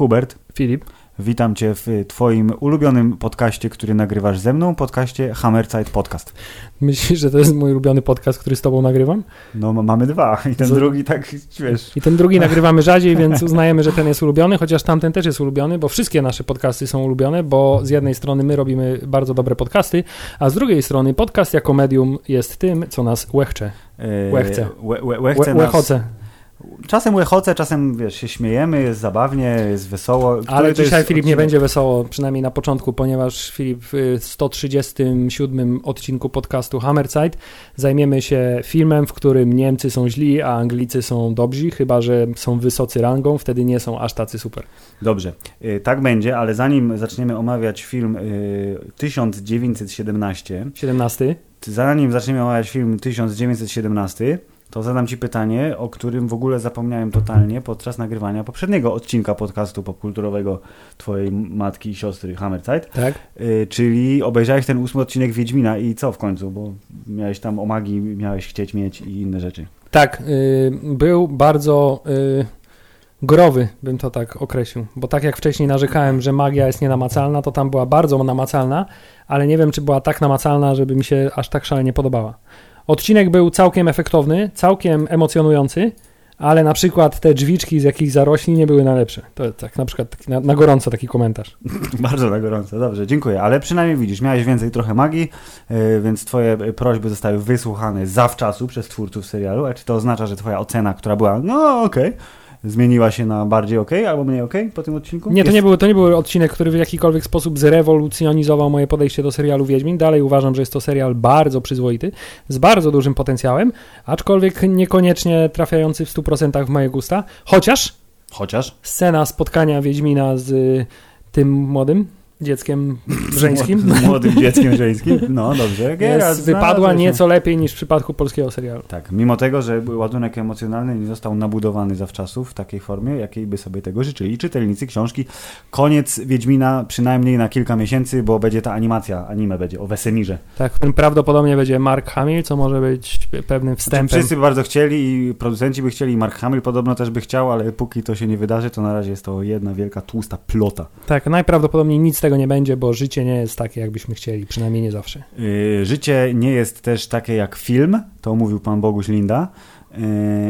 Hubert, Filip. Witam Cię w Twoim ulubionym podcaście, który nagrywasz ze mną, podcaście Hammerzeit Podcast. Myślisz, że to jest mój ulubiony podcast, który z tobą nagrywam? No mamy dwa i ten Co? drugi tak, wiesz... I ten drugi nagrywamy rzadziej, więc uznajemy, że ten jest ulubiony, chociaż tamten też jest ulubiony, bo wszystkie nasze podcasty są ulubione, bo z jednej strony my robimy bardzo dobre podcasty, a z drugiej strony podcast jako medium jest tym, co nas łechcze. e, Łechce. Łe, łe, łechce Łe, nas- łechoce. Czasem łechoce, czasem wiesz, się śmiejemy, jest zabawnie, jest wesoło. Ale Który to dzisiaj jest Filip nie będzie wesoło, przynajmniej na początku, ponieważ Filip w 137 odcinku podcastu Hammerzeit zajmiemy się filmem, w którym Niemcy są źli, a Anglicy są dobrzy, chyba że są wysocy rangą, wtedy nie są aż tacy super. Dobrze, e, tak będzie, ale zanim zaczniemy omawiać film e, 1917, 17. zanim zaczniemy omawiać film 1917, to zadam Ci pytanie, o którym w ogóle zapomniałem totalnie podczas nagrywania poprzedniego odcinka podcastu popkulturowego Twojej matki i siostry Hammerzeit, Tak? y, czyli obejrzałeś ten ósmy odcinek Wiedźmina i co w końcu, bo miałeś tam o magii, miałeś chcieć mieć i inne rzeczy. Tak, y, był bardzo y, growy, bym to tak określił. Bo tak jak wcześniej narzekałem, że magia jest nienamacalna, to tam była bardzo namacalna, ale nie wiem, czy była tak namacalna, żeby mi się aż tak szalenie podobała. Odcinek był całkiem efektowny, całkiem emocjonujący, ale na przykład te drzwiczki z jakichś zarośli nie były najlepsze. To tak na przykład taki na, na gorąco taki komentarz. Bardzo na gorąco, dobrze, dziękuję, ale przynajmniej widzisz, miałeś więcej trochę magii, y, więc Twoje prośby zostały wysłuchane zawczasu przez twórców serialu, a czy to oznacza, że Twoja ocena, która była, no okej, zmieniła się na bardziej okej albo mniej okej po tym odcinku? Nie, to Jest- nie, był, to nie był odcinek, który w jakikolwiek sposób zrewolucjonizował moje podejście do serialu Wiedźmin. Dalej uważam, że jest to serial bardzo przyzwoity, z bardzo dużym potencjałem, aczkolwiek niekoniecznie trafiający w 100% w moje gusta. Chociaż Chociaż? scena spotkania Wiedźmina z y, tym młodym dzieckiem żeńskim młodym dzieckiem żeńskim. No dobrze. Jest, wypadła nieco lepiej niż w przypadku polskiego serialu. Tak, mimo tego, że ładunek emocjonalny nie został nabudowany zawczasu w takiej formie, jakiej by sobie tego życzyli czytelnicy książki. Koniec Wiedźmina przynajmniej na kilka miesięcy, bo będzie ta animacja, anime będzie o Wesemirze. Tak, w którym prawdopodobnie będzie Mark Hamill, co może być pewnym Znaczy, wstępem. wszyscy by bardzo chcieli i producenci by chcieli, i Mark Hamill podobno też by chciał, ale póki to się nie wydarzy, to na razie jest to jedna wielka, tłusta plota. Tak, najprawdopodobniej nic z tego nie będzie, bo życie nie jest takie, jakbyśmy chcieli, przynajmniej nie zawsze. Yy, życie nie jest też takie jak film, to mówił pan Boguś Linda. Yy,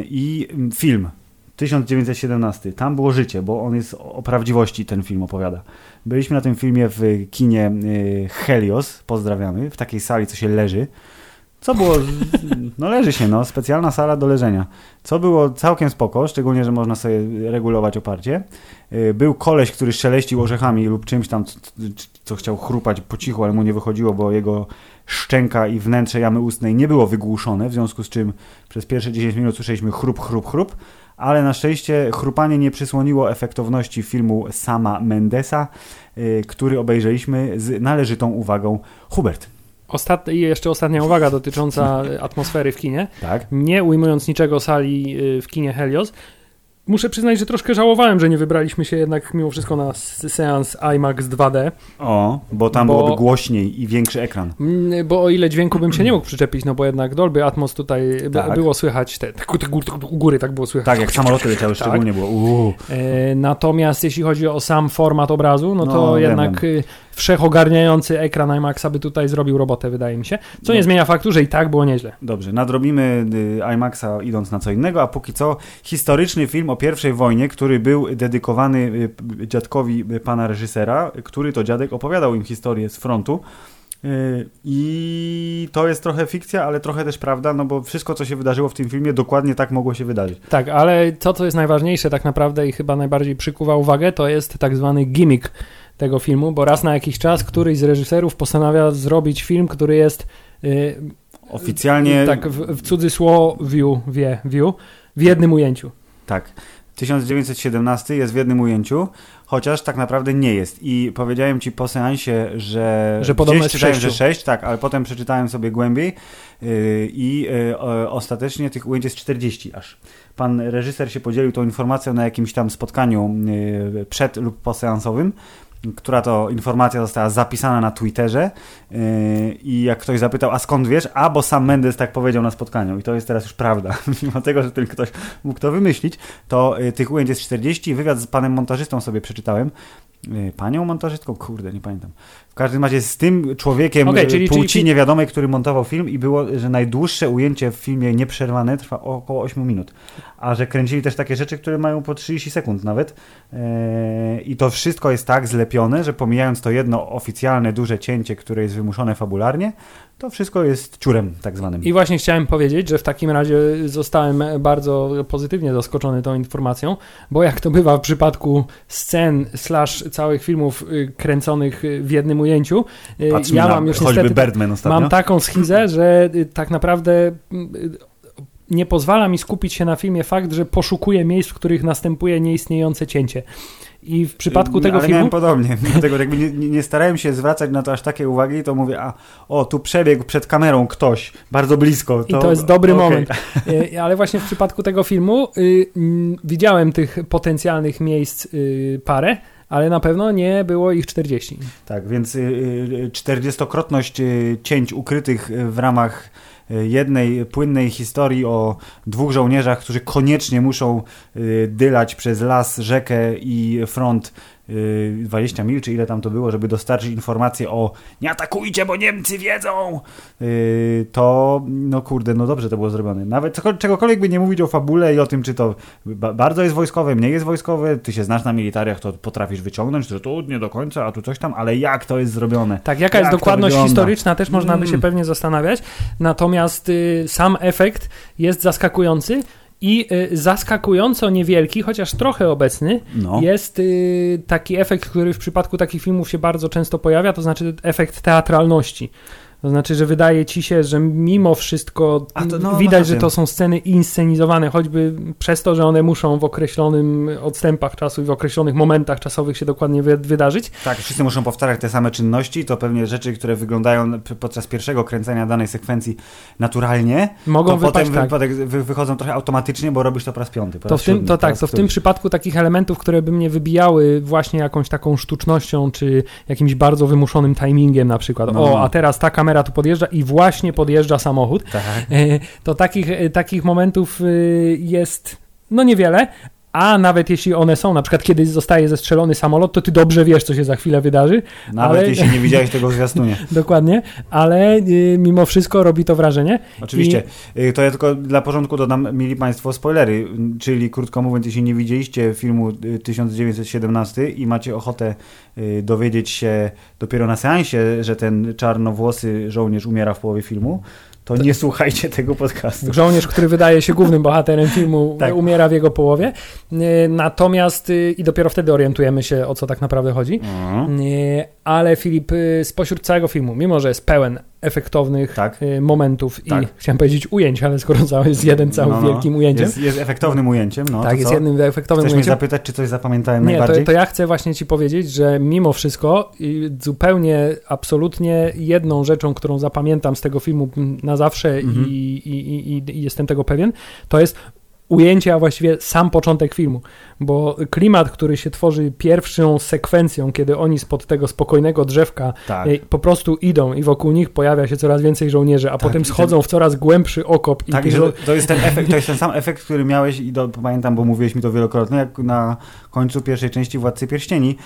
I film 1917, tam było życie, bo on jest o prawdziwości, ten film opowiada. Byliśmy na tym filmie w kinie yy, Helios, pozdrawiamy, w takiej sali, co się leży. Co było, no leży się, no, specjalna sala do leżenia. Co było całkiem spoko, szczególnie, że można sobie regulować oparcie. Yy, Był koleś, który szeleścił orzechami lub czymś tam, co, chciał chrupać po cichu, ale mu nie wychodziło, bo jego szczęka i wnętrze jamy ustnej nie było wygłuszone, w związku z czym przez pierwsze 10 minut słyszeliśmy chrup, chrup, chrup, ale na szczęście chrupanie nie przysłoniło efektowności filmu Sama Mendesa, yy, który obejrzeliśmy z należytą uwagą. Hubert. Ostat... I jeszcze ostatnia uwaga dotycząca atmosfery w kinie. Tak? Nie ujmując niczego sali y, w kinie Helios, muszę przyznać, że troszkę żałowałem, że nie wybraliśmy się jednak mimo wszystko na seans IMAX 2D, O, bo tam Bo- byłoby głośniej i większy ekran. Mm, bo o ile dźwięku bym się nie mógł przyczepić, no bo jednak Dolby Atmos tutaj Tak. było słychać, te, te, te, gór- u góry tak było słychać. Tak, jak samoloty leciały, Tak. szczególnie było. Uuu. E, Natomiast jeśli chodzi o sam format obrazu, no to No, wiem, jednak y, wszechogarniający ekran IMAXa by tutaj zrobił robotę, wydaje mi się. Co nie No. zmienia faktu, że i tak było nieźle. Dobrze, nadrobimy y, IMAXa idąc na co innego, a póki co historyczny film o pierwszej wojnie, który był dedykowany y, dziadkowi y, pana reżysera, który to dziadek opowiadał im historię z frontu. Y, I to jest trochę fikcja, ale trochę też prawda, no bo wszystko, co się wydarzyło w tym filmie, dokładnie tak mogło się wydarzyć. Tak, ale to, co jest najważniejsze tak naprawdę i chyba najbardziej przykuwa uwagę, to jest tak zwany gimmick tego filmu, bo raz na jakiś czas któryś z reżyserów postanawia zrobić film, który jest y, Oficjalnie tak w, w cudzysłowiu, wie, view, w jednym ujęciu. Tak. 1917 jest w jednym ujęciu, chociaż tak naprawdę nie jest. I powiedziałem ci po seansie, że. Że podobno jest czytałem, sześciu. że 6, tak, ale potem przeczytałem sobie głębiej yy, i yy, ostatecznie tych ujęć jest 40 aż. Pan reżyser się podzielił tą informacją na jakimś tam spotkaniu yy, przed lub poseansowym. Która to informacja została zapisana na Twitterze yy, i jak ktoś zapytał, a skąd wiesz? A, bo sam Mendes tak powiedział na spotkaniu i to jest teraz już prawda. Mimo tego, że tylko ktoś mógł to wymyślić, to yy, tych ujęć jest 40. Wywiad z panem montażystą sobie przeczytałem. Yy, panią montażystką? Kurde, nie pamiętam. W każdym razie z tym człowiekiem okay, czyli, płci czyli... niewiadomej, który montował film i było, że najdłuższe ujęcie w filmie nieprzerwane trwa około 8 minut. A że kręcili też takie rzeczy, które mają po 30 sekund nawet. I to wszystko jest tak zlepione, że pomijając to jedno oficjalne, duże cięcie, które jest wymuszone fabularnie, to wszystko jest ciurem tak zwanym. I właśnie chciałem powiedzieć, że w takim razie zostałem bardzo pozytywnie zaskoczony tą informacją, bo jak to bywa w przypadku scen slash całych filmów y, kręconych w jednym ujęciu, y, Patrzmy ja mam już niestety Birdman mam taką schizę, że y, tak naprawdę nie pozwala mi skupić się na filmie fakt, że poszukuję miejsc, w których następuje nieistniejące cięcie. I w przypadku tego Ale filmu... miałem podobnie, dlatego jakby nie, nie, starałem się zwracać na to aż takie uwagi, to mówię, a o, tu przebiegł przed kamerą ktoś, bardzo blisko. To, I to jest dobry okay. moment. E, ale właśnie w przypadku tego filmu y, widziałem tych potencjalnych miejsc y, parę, ale na pewno nie było ich 40. Tak, więc y, 40-krotność y, y, cięć ukrytych w ramach jednej płynnej historii o dwóch żołnierzach, którzy koniecznie muszą y, dylać przez las, rzekę i front 20 y, mil, czy ile tam to było, żeby dostarczyć informację o nie atakujcie, bo Niemcy wiedzą, y, to no kurde, no dobrze to było zrobione. Nawet czegokolwiek by nie mówić o fabule i o tym, czy to bardzo jest wojskowe, mniej jest wojskowe, ty się znasz na militariach, to potrafisz wyciągnąć, że tu nie do końca, a tu coś tam, ale jak to jest zrobione? Tak, jaka jak jest dokładność historyczna, też można by się mm. pewnie zastanawiać, natomiast y, sam efekt jest zaskakujący, i y, zaskakująco niewielki, chociaż trochę obecny, no. jest y, taki efekt, który w przypadku takich filmów się bardzo często pojawia, to znaczy efekt teatralności. To znaczy, że wydaje ci się, że mimo wszystko to, no, widać, no, że to są sceny inscenizowane, choćby przez to, że one muszą w określonym odstępach czasu i w określonych momentach czasowych się dokładnie wy wydarzyć. Tak, wszyscy muszą powtarzać te same czynności, to pewnie rzeczy, które wyglądają podczas pierwszego kręcenia danej sekwencji naturalnie, mogą wypaść, potem tak. wy wychodzą trochę automatycznie, bo robisz to po raz piąty. Po to, raz w tym, siódmy, to tak, to w tym przypadku takich elementów, które by mnie wybijały właśnie jakąś taką sztucznością, czy jakimś bardzo wymuszonym timingiem na przykład. No. O, a teraz ta kamera tu podjeżdża i właśnie podjeżdża samochód. Tak. E, to takich, e, takich momentów e, jest no niewiele, a nawet jeśli one są, na przykład kiedy zostaje zestrzelony samolot, to ty dobrze wiesz, co się za chwilę wydarzy. Nawet ale... jeśli nie widziałeś tego w zwiastunie. Dokładnie, ale y, mimo wszystko robi to wrażenie. Oczywiście. I... Y, to ja tylko dla porządku dodam, mieli Państwo spoilery, czyli krótko mówiąc, jeśli nie widzieliście filmu 1917 y, i macie ochotę y, dowiedzieć się dopiero na seansie, że ten czarnowłosy żołnierz umiera w połowie filmu, to nie słuchajcie tego podcastu. Żołnierz, który wydaje się głównym bohaterem filmu, tak. umiera w jego połowie. E, natomiast y, i dopiero wtedy orientujemy się, o co tak naprawdę chodzi. Mhm. E, ale Filip, y, spośród całego filmu, mimo że jest pełen efektownych tak. Y, momentów tak. i chciałem powiedzieć ujęć, ale skoro cały jest jeden cały no, no. wielkim ujęciem. Jest, jest efektownym ujęciem, no. Tak, jest jednym efektownym Chcesz ujęciem. mnie zapytać, czy coś zapamiętałem Nie, najbardziej? To, to ja chcę właśnie ci powiedzieć, że mimo wszystko zupełnie, absolutnie jedną rzeczą, którą zapamiętam z tego filmu na zawsze mhm. i, i, i, i jestem tego pewien, to jest ujęcie, a właściwie sam początek filmu, bo klimat, który się tworzy pierwszą sekwencją, kiedy oni spod tego spokojnego drzewka tak. E, po prostu idą i wokół nich pojawia się coraz więcej żołnierzy, a tak, potem schodzą ten... w coraz głębszy okop. Tak, i żo... to jest ten efekt, to jest ten sam efekt, który miałeś i do, pamiętam, bo mówiłeś mi to wielokrotnie, jak na końcu pierwszej części Władcy Pierścieni,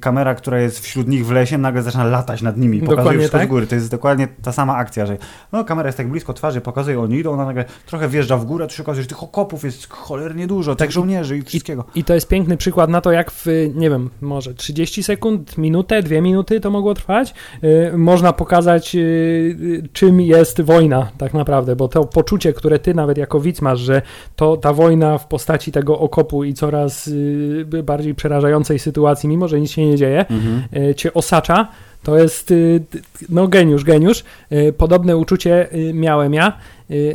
kamera, która jest wśród nich w lesie, nagle zaczyna latać nad nimi, pokazuje wszystko tak? z góry. To jest dokładnie ta sama akcja, że no, kamera jest tak blisko twarzy, pokazuje, oni idą, ona nagle trochę wjeżdża w górę, to się okazuje, że tych okopów jest cholernie dużo, tak, tych żołnierzy i wszystkiego. I, I, to jest piękny przykład na to, jak w, nie wiem, może 30 sekund, minutę, dwie minuty to mogło trwać, yy, można pokazać, yy, czym jest wojna tak naprawdę, bo to poczucie, które ty nawet jako widz masz, że to ta wojna w postaci tego okopu i coraz yy, bardziej przerażającej sytuacji, mimo że nic się nie dzieje, mhm. Y, cię osacza, to jest y, no geniusz, geniusz. Y, podobne uczucie miałem ja y,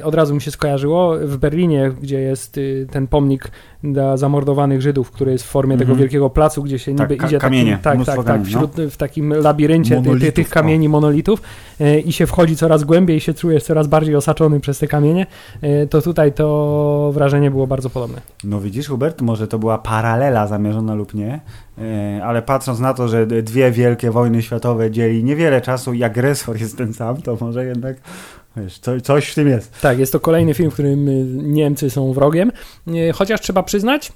od razu mi się skojarzyło. W Berlinie, gdzie jest y, ten pomnik dla zamordowanych Żydów, który jest w formie tego Mhm. wielkiego placu, gdzie się Tak, niby idzie kamienie, takim, tak, tak, tak, kamieni, wśród, w takim labiryncie ty, ty, tych kamieni, monolitów y, i się wchodzi coraz głębiej i się czujesz coraz bardziej osaczony przez te kamienie, y, to tutaj to wrażenie było bardzo podobne. No widzisz, Hubert, może to była paralela zamierzona lub nie, ale patrząc na to, że dwie wielkie wojny światowe dzieli niewiele czasu i agresor jest ten sam, to może jednak wiesz, co, coś w tym jest. Tak, jest to kolejny film, w którym y, Niemcy są wrogiem, Y, chociaż trzeba przyznać,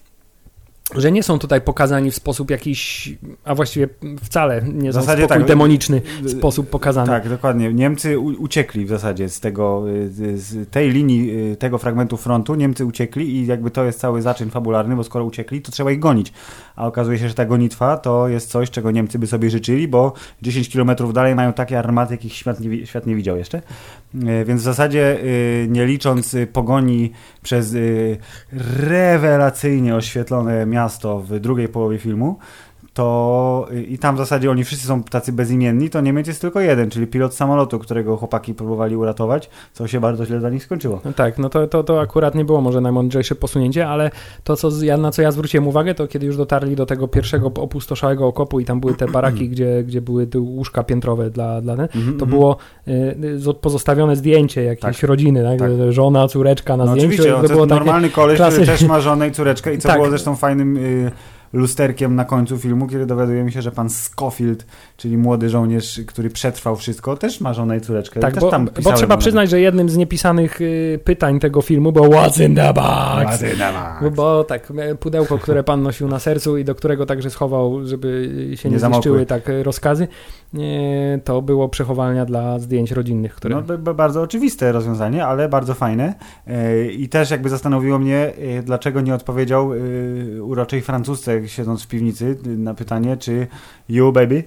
że nie są tutaj pokazani w sposób jakiś, a właściwie wcale nie W są w zasadzie tak, demoniczny sposób pokazany. Tak, dokładnie. Niemcy uciekli w zasadzie z tego, y, z tej linii, y, tego fragmentu frontu. Niemcy uciekli i jakby to jest cały zaczyn fabularny, bo skoro uciekli, to trzeba ich gonić. A okazuje się, że ta gonitwa to jest coś, czego Niemcy by sobie życzyli, bo 10 kilometrów dalej mają takie armaty, jakich świat nie, wi- świat nie widział jeszcze. Y, Więc w zasadzie y, nie licząc y, pogoni przez rewelacyjnie oświetlone miasto w drugiej połowie filmu, to y, i tam w zasadzie oni wszyscy są tacy bezimienni, to Niemiec jest tylko jeden, czyli pilot samolotu, którego chłopaki próbowali uratować, co się bardzo źle dla nich skończyło. No tak, no to, to, to akurat nie było może najmądrzejsze posunięcie, ale to, co ja, na co ja zwróciłem uwagę, to kiedy już dotarli do tego pierwszego opustoszałego okopu i tam były te baraki, gdzie, gdzie były łóżka piętrowe dla, dla ten, Mhm, to mhm. było y, z- pozostawione zdjęcie jakiejś Tak. rodziny, tak? Tak. Żona, córeczka na No zdjęciu. oczywiście, to to było jest takie, normalny koleś, klasy- który też ma żonę i córeczkę i co Tak. było zresztą fajnym y, lusterkiem na końcu filmu, kiedy dowiadujemy się, że pan Scofield, czyli młody żołnierz, który przetrwał wszystko, też ma żonę i córeczkę. Tak, bo, bo trzeba przyznać, że jednym z niepisanych y, pytań tego filmu było What's in the box? Ładny na Bo, bo tak, e, pudełko, które pan nosił na sercu i do którego także schował, żeby się nie, Nie zniszczyły tak e, rozkazy, to było przechowalnia dla zdjęć rodzinnych, które... No, bardzo oczywiste rozwiązanie, ale bardzo fajne. E, I też jakby zastanowiło mnie, dlaczego nie odpowiedział uroczej Francuzce, siedząc w piwnicy, y, na pytanie, czy you baby.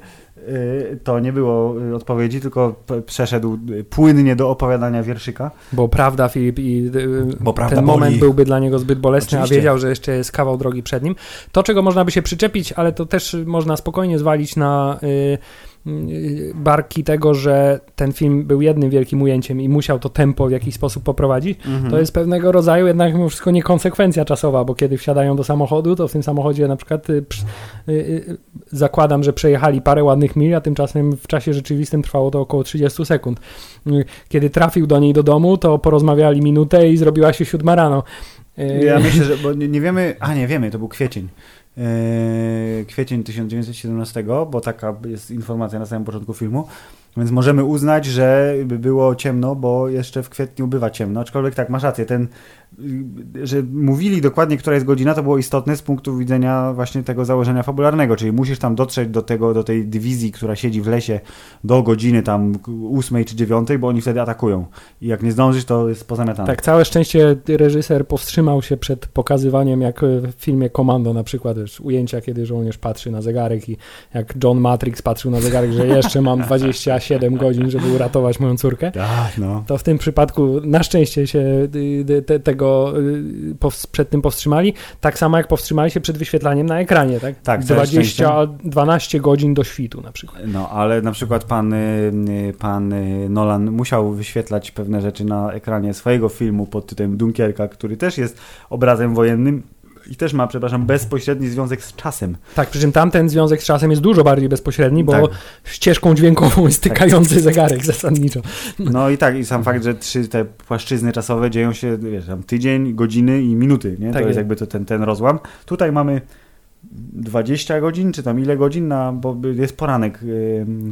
E, To nie było e, odpowiedzi, tylko przeszedł płynnie do opowiadania wierszyka. Bo prawda, Filip, i y, Bo prawda ten boli. moment byłby dla niego zbyt bolesny, Oczywiście. a wiedział, że jeszcze jest kawał drogi przed nim. To, czego można by się przyczepić, ale to też można spokojnie zwalić na y, y, barki tego, że ten film był jednym wielkim ujęciem i musiał to tempo w jakiś sposób poprowadzić. Mhm. To jest pewnego rodzaju jednak mimo wszystko niekonsekwencja czasowa, bo kiedy wsiadają do samochodu, to w tym samochodzie na przykład y, y, y, zakładam, że przejechali parę ładnych mil, a tymczasem w czasie rzeczywistym trwało to około 30 sekund. Y, Kiedy trafił do niej do domu, to porozmawiali minutę i zrobiła się siódma rano. Y, Ja myślę, że bo nie, nie wiemy, a nie wiemy, to był kwiecień. Eee, kwiecień 1917, bo taka jest informacja na samym początku filmu, więc możemy uznać, że by było ciemno, bo jeszcze w kwietniu bywa ciemno, aczkolwiek tak, masz rację, ten, że mówili dokładnie, która jest godzina, to było istotne z punktu widzenia właśnie tego założenia fabularnego, czyli musisz tam dotrzeć do tego, do tej dywizji, która siedzi w lesie do godziny tam ósmej czy dziewiątej, bo oni wtedy atakują i jak nie zdążysz, to jest pozamiatane. Tak, całe szczęście reżyser powstrzymał się przed pokazywaniem, jak w filmie Komando na przykład, ujęcia, kiedy żołnierz patrzy na zegarek i jak John Matrix patrzył na zegarek, że jeszcze mam 27 godzin, żeby uratować moją córkę. Tak, no. To w tym przypadku na szczęście się y, y, te, tego y, przed tym powstrzymali. Tak samo jak powstrzymali się przed wyświetlaniem na ekranie, tak? Tak, całe 20, 12 godzin do świtu na przykład. No, ale na przykład pan, y, pan y, Nolan musiał wyświetlać pewne rzeczy na ekranie swojego filmu pod tytułem Dunkierka, który też jest obrazem wojennym i też ma, przepraszam, bezpośredni związek z czasem. Tak, przy czym tamten związek z czasem jest dużo bardziej bezpośredni, bo Tak. ścieżką dźwiękową jest tykający zegarek zasadniczo. No i tak, i sam fakt, że trzy te płaszczyzny czasowe dzieją się, wiesz, tam tydzień, godziny i minuty, nie? Tak to jest jakby to ten, ten rozłam. Tutaj mamy 20 godzin, czy tam ile godzin, na, bo jest poranek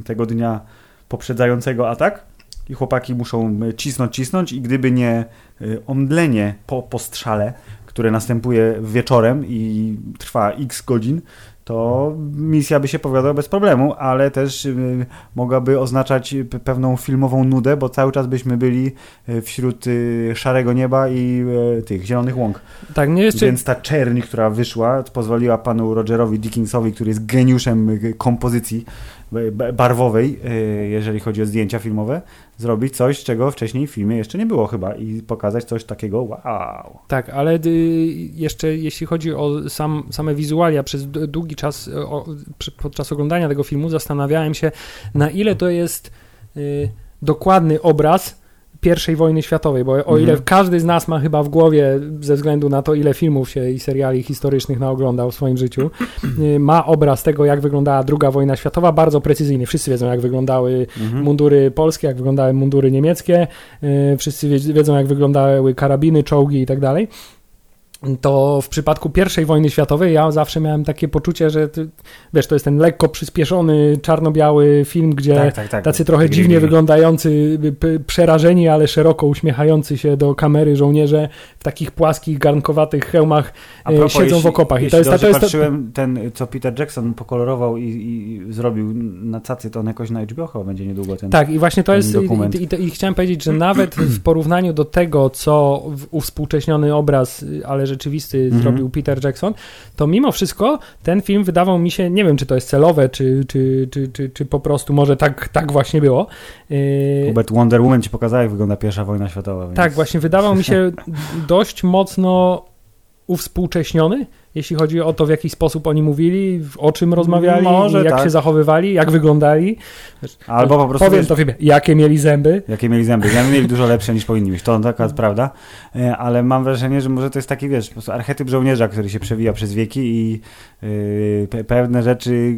tego dnia poprzedzającego atak i chłopaki muszą cisnąć, cisnąć i gdyby nie y, omdlenie po postrzale, które następuje wieczorem i trwa x godzin, to misja by się powiodła bez problemu, ale też y, mogłaby oznaczać pewną filmową nudę, bo cały czas byśmy byli y, wśród y, szarego nieba i tych zielonych łąk. Tak, mnie jeszcze... Więc ta czerń, która wyszła, pozwoliła panu Rogerowi Dickinsowi, który jest geniuszem kompozycji barwowej, jeżeli chodzi o zdjęcia filmowe, zrobić coś, czego wcześniej w filmie jeszcze nie było chyba i pokazać coś takiego wow. Tak, ale y, jeszcze jeśli chodzi o sam, same wizualia, przez długi czas y, o, podczas oglądania tego filmu zastanawiałem się, na ile to jest y, dokładny obraz pierwszej wojny światowej, bo o Mhm. ile każdy z nas ma chyba w głowie, ze względu na to, ile filmów się i seriali historycznych naoglądał w swoim życiu, y, ma obraz tego, jak wyglądała druga wojna światowa, bardzo precyzyjny. Wszyscy wiedzą, jak wyglądały Mhm. mundury polskie, jak wyglądały mundury niemieckie, y, wszyscy wie- wiedzą, jak wyglądały karabiny, czołgi i tak dalej. To w przypadku pierwszej wojny światowej ja zawsze miałem takie poczucie, że ty, wiesz, to jest ten lekko przyspieszony, czarno-biały film, gdzie Tak, tak, tak. tacy trochę dziwnie wyglądający, p- przerażeni, ale szeroko uśmiechający się do kamery żołnierze w takich płaskich, garnkowatych hełmach e, propos, siedzą jeśli, w okopach. I to jest, to jest patrzyłem, ten, co Peter Jackson pokolorował i, i zrobił na cacy, to on jakoś na HBO chyba będzie niedługo ten. Tak, i właśnie to jest. I, i, i, chciałem powiedzieć, że nawet w porównaniu do tego, co uwspółcześniony obraz, y, ale rzeczywisty Mhm. zrobił Peter Jackson, to mimo wszystko ten film wydawał mi się, nie wiem, czy to jest celowe, czy, czy, czy, czy, czy po prostu może tak, tak właśnie było. Yy, Hubert Wonder Woman ci pokazała, jak wygląda pierwsza wojna światowa. Więc... Tak, właśnie wydawał mi się dość mocno uwspółcześniony, jeśli chodzi o to, w jaki sposób oni mówili, o czym rozmawiali, Może jak tak. się zachowywali, jak wyglądali. Albo po prostu. Powiem wiesz, to wiem, jakie mieli zęby. Jakie mieli zęby. Ja mieli dużo lepsze niż powinni mieć. To taka prawda. E, Ale mam wrażenie, że może to jest taki, wiesz, po archetyp żołnierza, który się przewija przez wieki i yy, pe- pewne rzeczy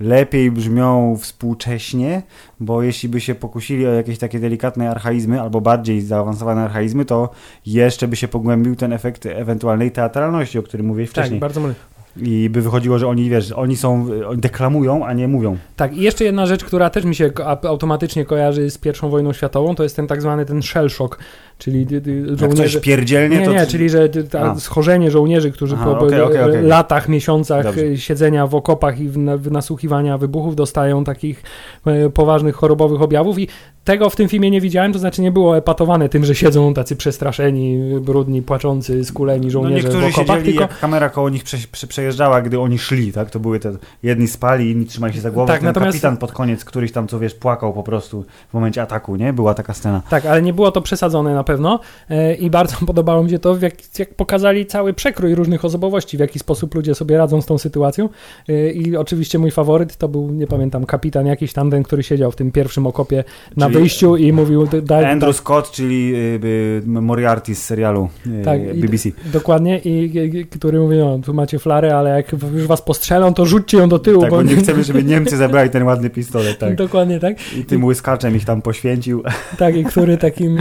lepiej brzmią współcześnie, bo jeśli by się pokusili o jakieś takie delikatne archaizmy albo bardziej zaawansowane archaizmy, to jeszcze by się pogłębił ten efekt ewentualnej teatralności, o którym mówiłeś Tak, wcześniej. bardzo mocno. I by wychodziło, że oni, wiesz, oni są, deklamują, a nie mówią. Tak, i jeszcze jedna rzecz, która też mi się automatycznie kojarzy z pierwszą wojną światową, to jest ten tak zwany ten shell shock, czyli dy, Jak coś żołnierze... pierdzielnie, Nie, to... nie, czyli że ta, A. schorzenie żołnierzy, którzy Aha, po okej, okej, okej. latach, miesiącach Dobrze. e, siedzenia w okopach i w, na, w nasłuchiwania wybuchów dostają takich e, poważnych chorobowych objawów i tego w tym filmie nie widziałem, to znaczy nie było epatowane tym, że siedzą tacy przestraszeni, brudni, płaczący, skuleni No żołnierze w niektórzy okopach, siedzieli, tylko kamera koło nich prze, prze, przejeżdżała, gdy oni szli, tak? To były te, jedni spali, inni trzymali się za głowę. Tak, natomiast- kapitan pod koniec, któryś tam, co wiesz, płakał po prostu w momencie ataku, nie? Była taka scena. Tak, ale nie było to przesadzone na pewno e, i bardzo podobało mi się to, jak, jak pokazali cały przekrój różnych osobowości, w jaki sposób ludzie sobie radzą z tą sytuacją E, i oczywiście mój faworyt to był, nie pamiętam, kapitan jakiś tam, ten, który siedział w tym pierwszym okopie na Czyli wyjściu i mówił, d- daj, Andrew Scott, czyli y, y, Moriarty z serialu y, Tak, i- BBC. Dokładnie, i, i który mówi, no tu macie flarę, ale jak już was postrzelą, to rzućcie ją do tyłu. Tak, bo nie chcemy, żeby Niemcy zabrali ten ładny pistolet, tak. Dokładnie tak. I tym łyskaczem ich tam poświęcił. Tak, i który takim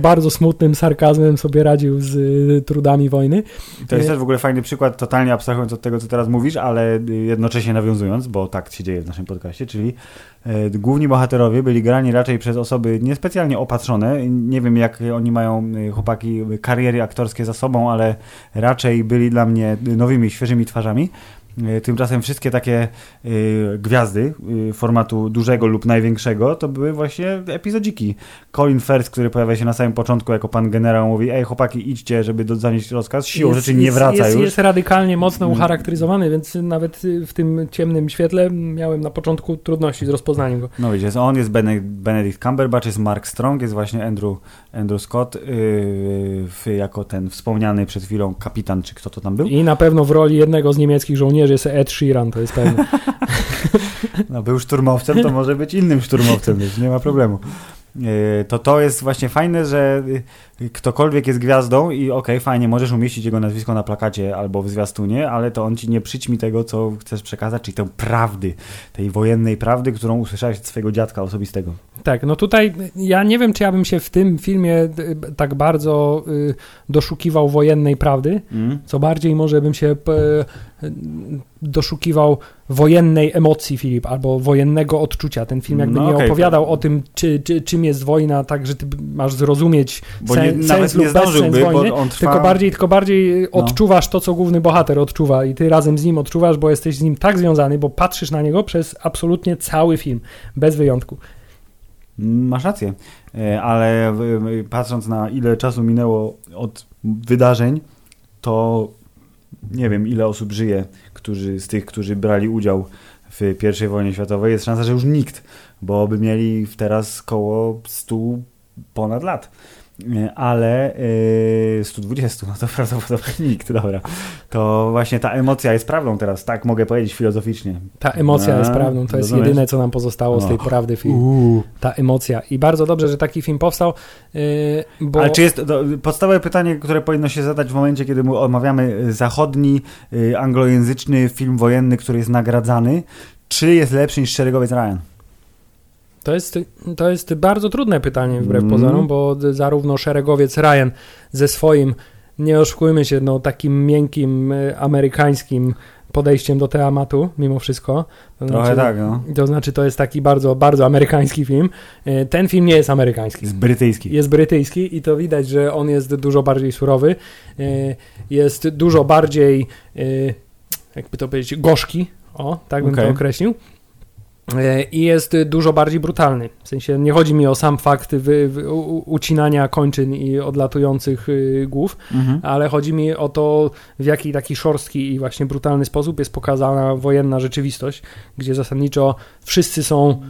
bardzo smutnym sarkazmem sobie radził z e, trudami wojny. To jest Nie. też w ogóle fajny przykład, totalnie abstrahując od tego, co teraz mówisz, ale y, jednocześnie nawiązując, bo tak się dzieje w naszym podcaście, czyli e, główni bohaterowie byli grani raczej przez osoby niespecjalnie opatrzone. Nie wiem, jak oni mają, y, chłopaki, y, kariery aktorskie za sobą, ale raczej byli dla mnie y, nowymi, świeżymi twarzami. Y, Tymczasem wszystkie takie y, gwiazdy y, formatu dużego lub największego to były właśnie epizodziki. Colin Firth, który pojawia się na samym początku jako pan generał, mówi: Ej, chłopaki, idźcie, żeby zanieść rozkaz. Siłą Jest- rzeczy nie jest, wraca jest, już. Jest radykalnie mocno Mm. ucharakteryzowany, więc nawet w tym ciemnym świetle miałem na początku trudności z rozpoznaniem go. No jest on, jest Bene- Benedict Cumberbatch, jest Mark Strong, jest właśnie Andrew, Andrew Scott yy, jako ten wspomniany przed chwilą kapitan, czy kto to tam był. I na pewno w roli jednego z niemieckich żołnierzy jest Ed Sheeran, to jest pewne. No, był szturmowcem, to może być innym szturmowcem, więc nie ma problemu. Yy, To to jest właśnie fajne, że yy, ktokolwiek jest gwiazdą i okej, fajnie, możesz umieścić jego nazwisko na plakacie albo w zwiastunie, ale to on ci nie przyćmi tego, co chcesz przekazać, czyli tę prawdy, tej wojennej prawdy, którą usłyszałeś od swojego dziadka osobistego. Tak, no tutaj ja nie wiem, czy ja bym się w tym filmie y, tak bardzo y, doszukiwał wojennej prawdy, Mm? co bardziej może bym się y, doszukiwał wojennej emocji, Filip, albo wojennego odczucia. Ten film jakby No nie okej, opowiadał to- o tym, czy, czy, czym jest wojna, tak, że ty masz zrozumieć Bo sen, nie, sens lub bezsens wojny, trwa... tylko bardziej, tylko bardziej No. odczuwasz to, co główny bohater odczuwa i ty razem z nim odczuwasz, bo jesteś z nim tak związany, bo patrzysz na niego przez absolutnie cały film, bez wyjątku. Masz rację, E, ale e, patrząc na ile czasu minęło od wydarzeń, to nie wiem ile osób żyje, którzy, z tych, którzy brali udział w I wojnie światowej. Jest szansa, że już nikt, bo by mieli teraz koło 100 ponad lat. E, ale yy, 120, no to prawdopodobnie nikt, dobra. To właśnie ta emocja jest prawdą teraz, tak mogę powiedzieć filozoficznie. Ta emocja A, jest prawdą, to jest rozumiesz? jedyne, co nam pozostało z tej prawdy filmu. Ta emocja. I bardzo dobrze, że taki film powstał, yy, bo... Ale czy jest, to, podstawowe pytanie, które powinno się zadać w momencie, kiedy omawiamy zachodni, yy, anglojęzyczny film wojenny, który jest nagradzany, czy jest lepszy niż Szeregowiec Ryan? To jest, to jest bardzo trudne pytanie wbrew mm. pozorom, bo zarówno szeregowiec Ryan ze swoim, nie oszukujmy się, no, takim miękkim, e, amerykańskim podejściem do tematu, mimo wszystko. To Trochę znaczy, tak, no. To znaczy, to jest taki bardzo, bardzo amerykański film. E, ten film nie jest amerykański. Jest brytyjski. Jest brytyjski i to widać, że on jest dużo bardziej surowy. E, jest dużo bardziej, jakby to powiedzieć, gorzki. O, tak bym okay. to określił. E, i jest dużo bardziej brutalny. W sensie nie chodzi mi o sam fakt wy, wy, ucinania kończyn i odlatujących y, głów, mhm. ale chodzi mi o to, w jaki taki szorstki i właśnie brutalny sposób jest pokazana wojenna rzeczywistość, gdzie zasadniczo wszyscy są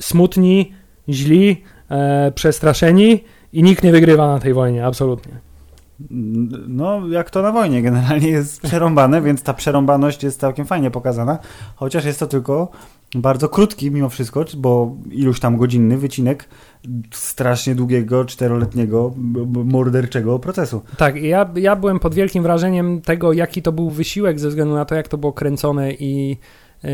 smutni, źli, e, przestraszeni i nikt nie wygrywa na tej wojnie, absolutnie. No, jak to na wojnie, generalnie jest przerąbane, więc ta przerąbaność jest całkiem fajnie pokazana, chociaż jest to tylko bardzo krótki mimo wszystko, bo iluś tam godzinny wycinek strasznie długiego, czteroletniego, morderczego procesu. Tak, ja, ja byłem pod wielkim wrażeniem tego, jaki to był wysiłek ze względu na to, jak to było kręcone i Yy,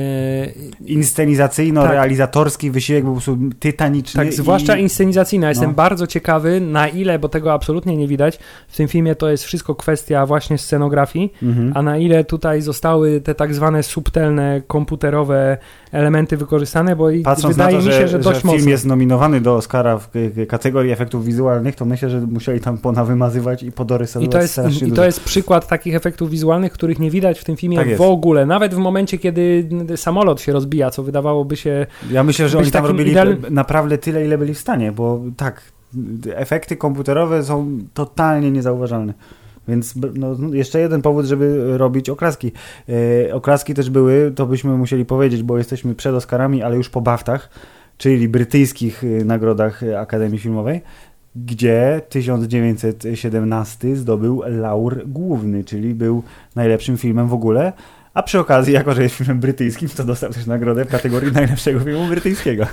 Inscenizacyjno-realizatorski tak. wysiłek był po prostu tytaniczny. Tak, zwłaszcza i... inscenizacyjna. Jestem no. bardzo ciekawy, na ile, bo tego absolutnie nie widać, w tym filmie to jest wszystko kwestia właśnie scenografii, mhm. a na ile tutaj zostały te tak zwane subtelne, komputerowe elementy wykorzystane, bo Patrząc wydaje to, mi się, że, że film mocno. jest nominowany do Oscara w kategorii efektów wizualnych, to myślę, że musieli tam ponawymazywać i podorysować I to jest, I to jest przykład takich efektów wizualnych, których nie widać w tym filmie tak w ogóle. Nawet w momencie, kiedy samolot się rozbija, co wydawało by się. Ja myślę, że oni tam robili ideal... naprawdę tyle, ile byli w stanie, bo tak, efekty komputerowe są totalnie niezauważalne. Więc no, jeszcze jeden powód, żeby robić oklaski. E, oklaski też były, to byśmy musieli powiedzieć, bo jesteśmy przed Oscarami, ale już po BAFTach, czyli brytyjskich e, nagrodach Akademii Filmowej, gdzie 1917 zdobył laur główny, czyli był najlepszym filmem w ogóle. A przy okazji, jako że jest filmem brytyjskim, to dostał też nagrodę w kategorii najlepszego filmu brytyjskiego.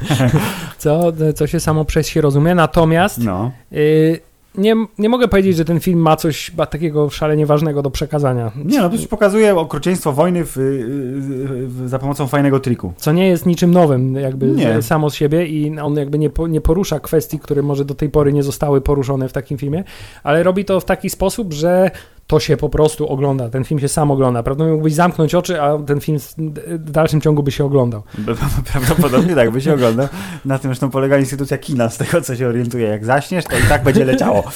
Co, co się samo przez się rozumie, natomiast no. y, nie, nie mogę powiedzieć, że ten film ma coś takiego szalenie ważnego do przekazania. Nie, no to pokazuje okrucieństwo wojny w, w, za pomocą fajnego triku. Co nie jest niczym nowym jakby nie. samo z siebie i on jakby nie, nie porusza kwestii, które może do tej pory nie zostały poruszone w takim filmie, ale robi to w taki sposób, że to się po prostu ogląda. Ten film się sam ogląda. Prawda? Mógłbyś zamknąć oczy, a ten film w dalszym ciągu by się oglądał. Prawdopodobnie tak by się oglądał. Na tym zresztą polega instytucja kina, z tego co się orientuje. Jak zaśniesz, to i tak będzie leciało.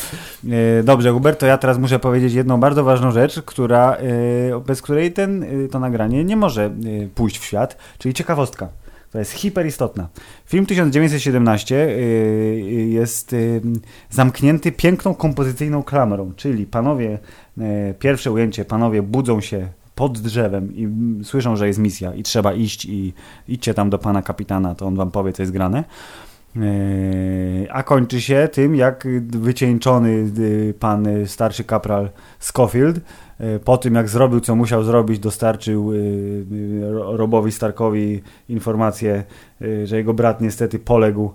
E, dobrze, Hubert, to ja teraz muszę powiedzieć jedną bardzo ważną rzecz, która, e, bez której ten, e, to nagranie nie może pójść w świat, czyli ciekawostka. To jest hiperistotna. Film 1917 jest zamknięty piękną kompozycyjną klamrą, czyli panowie pierwsze ujęcie, panowie budzą się pod drzewem i słyszą, że jest misja i trzeba iść i idźcie tam do pana kapitana, to on wam powie, co jest grane. E, a kończy się tym, jak wycieńczony e, pan starszy kapral Schofield po tym, jak zrobił, co musiał zrobić, dostarczył Robowi Starkowi informację, że jego brat niestety poległ,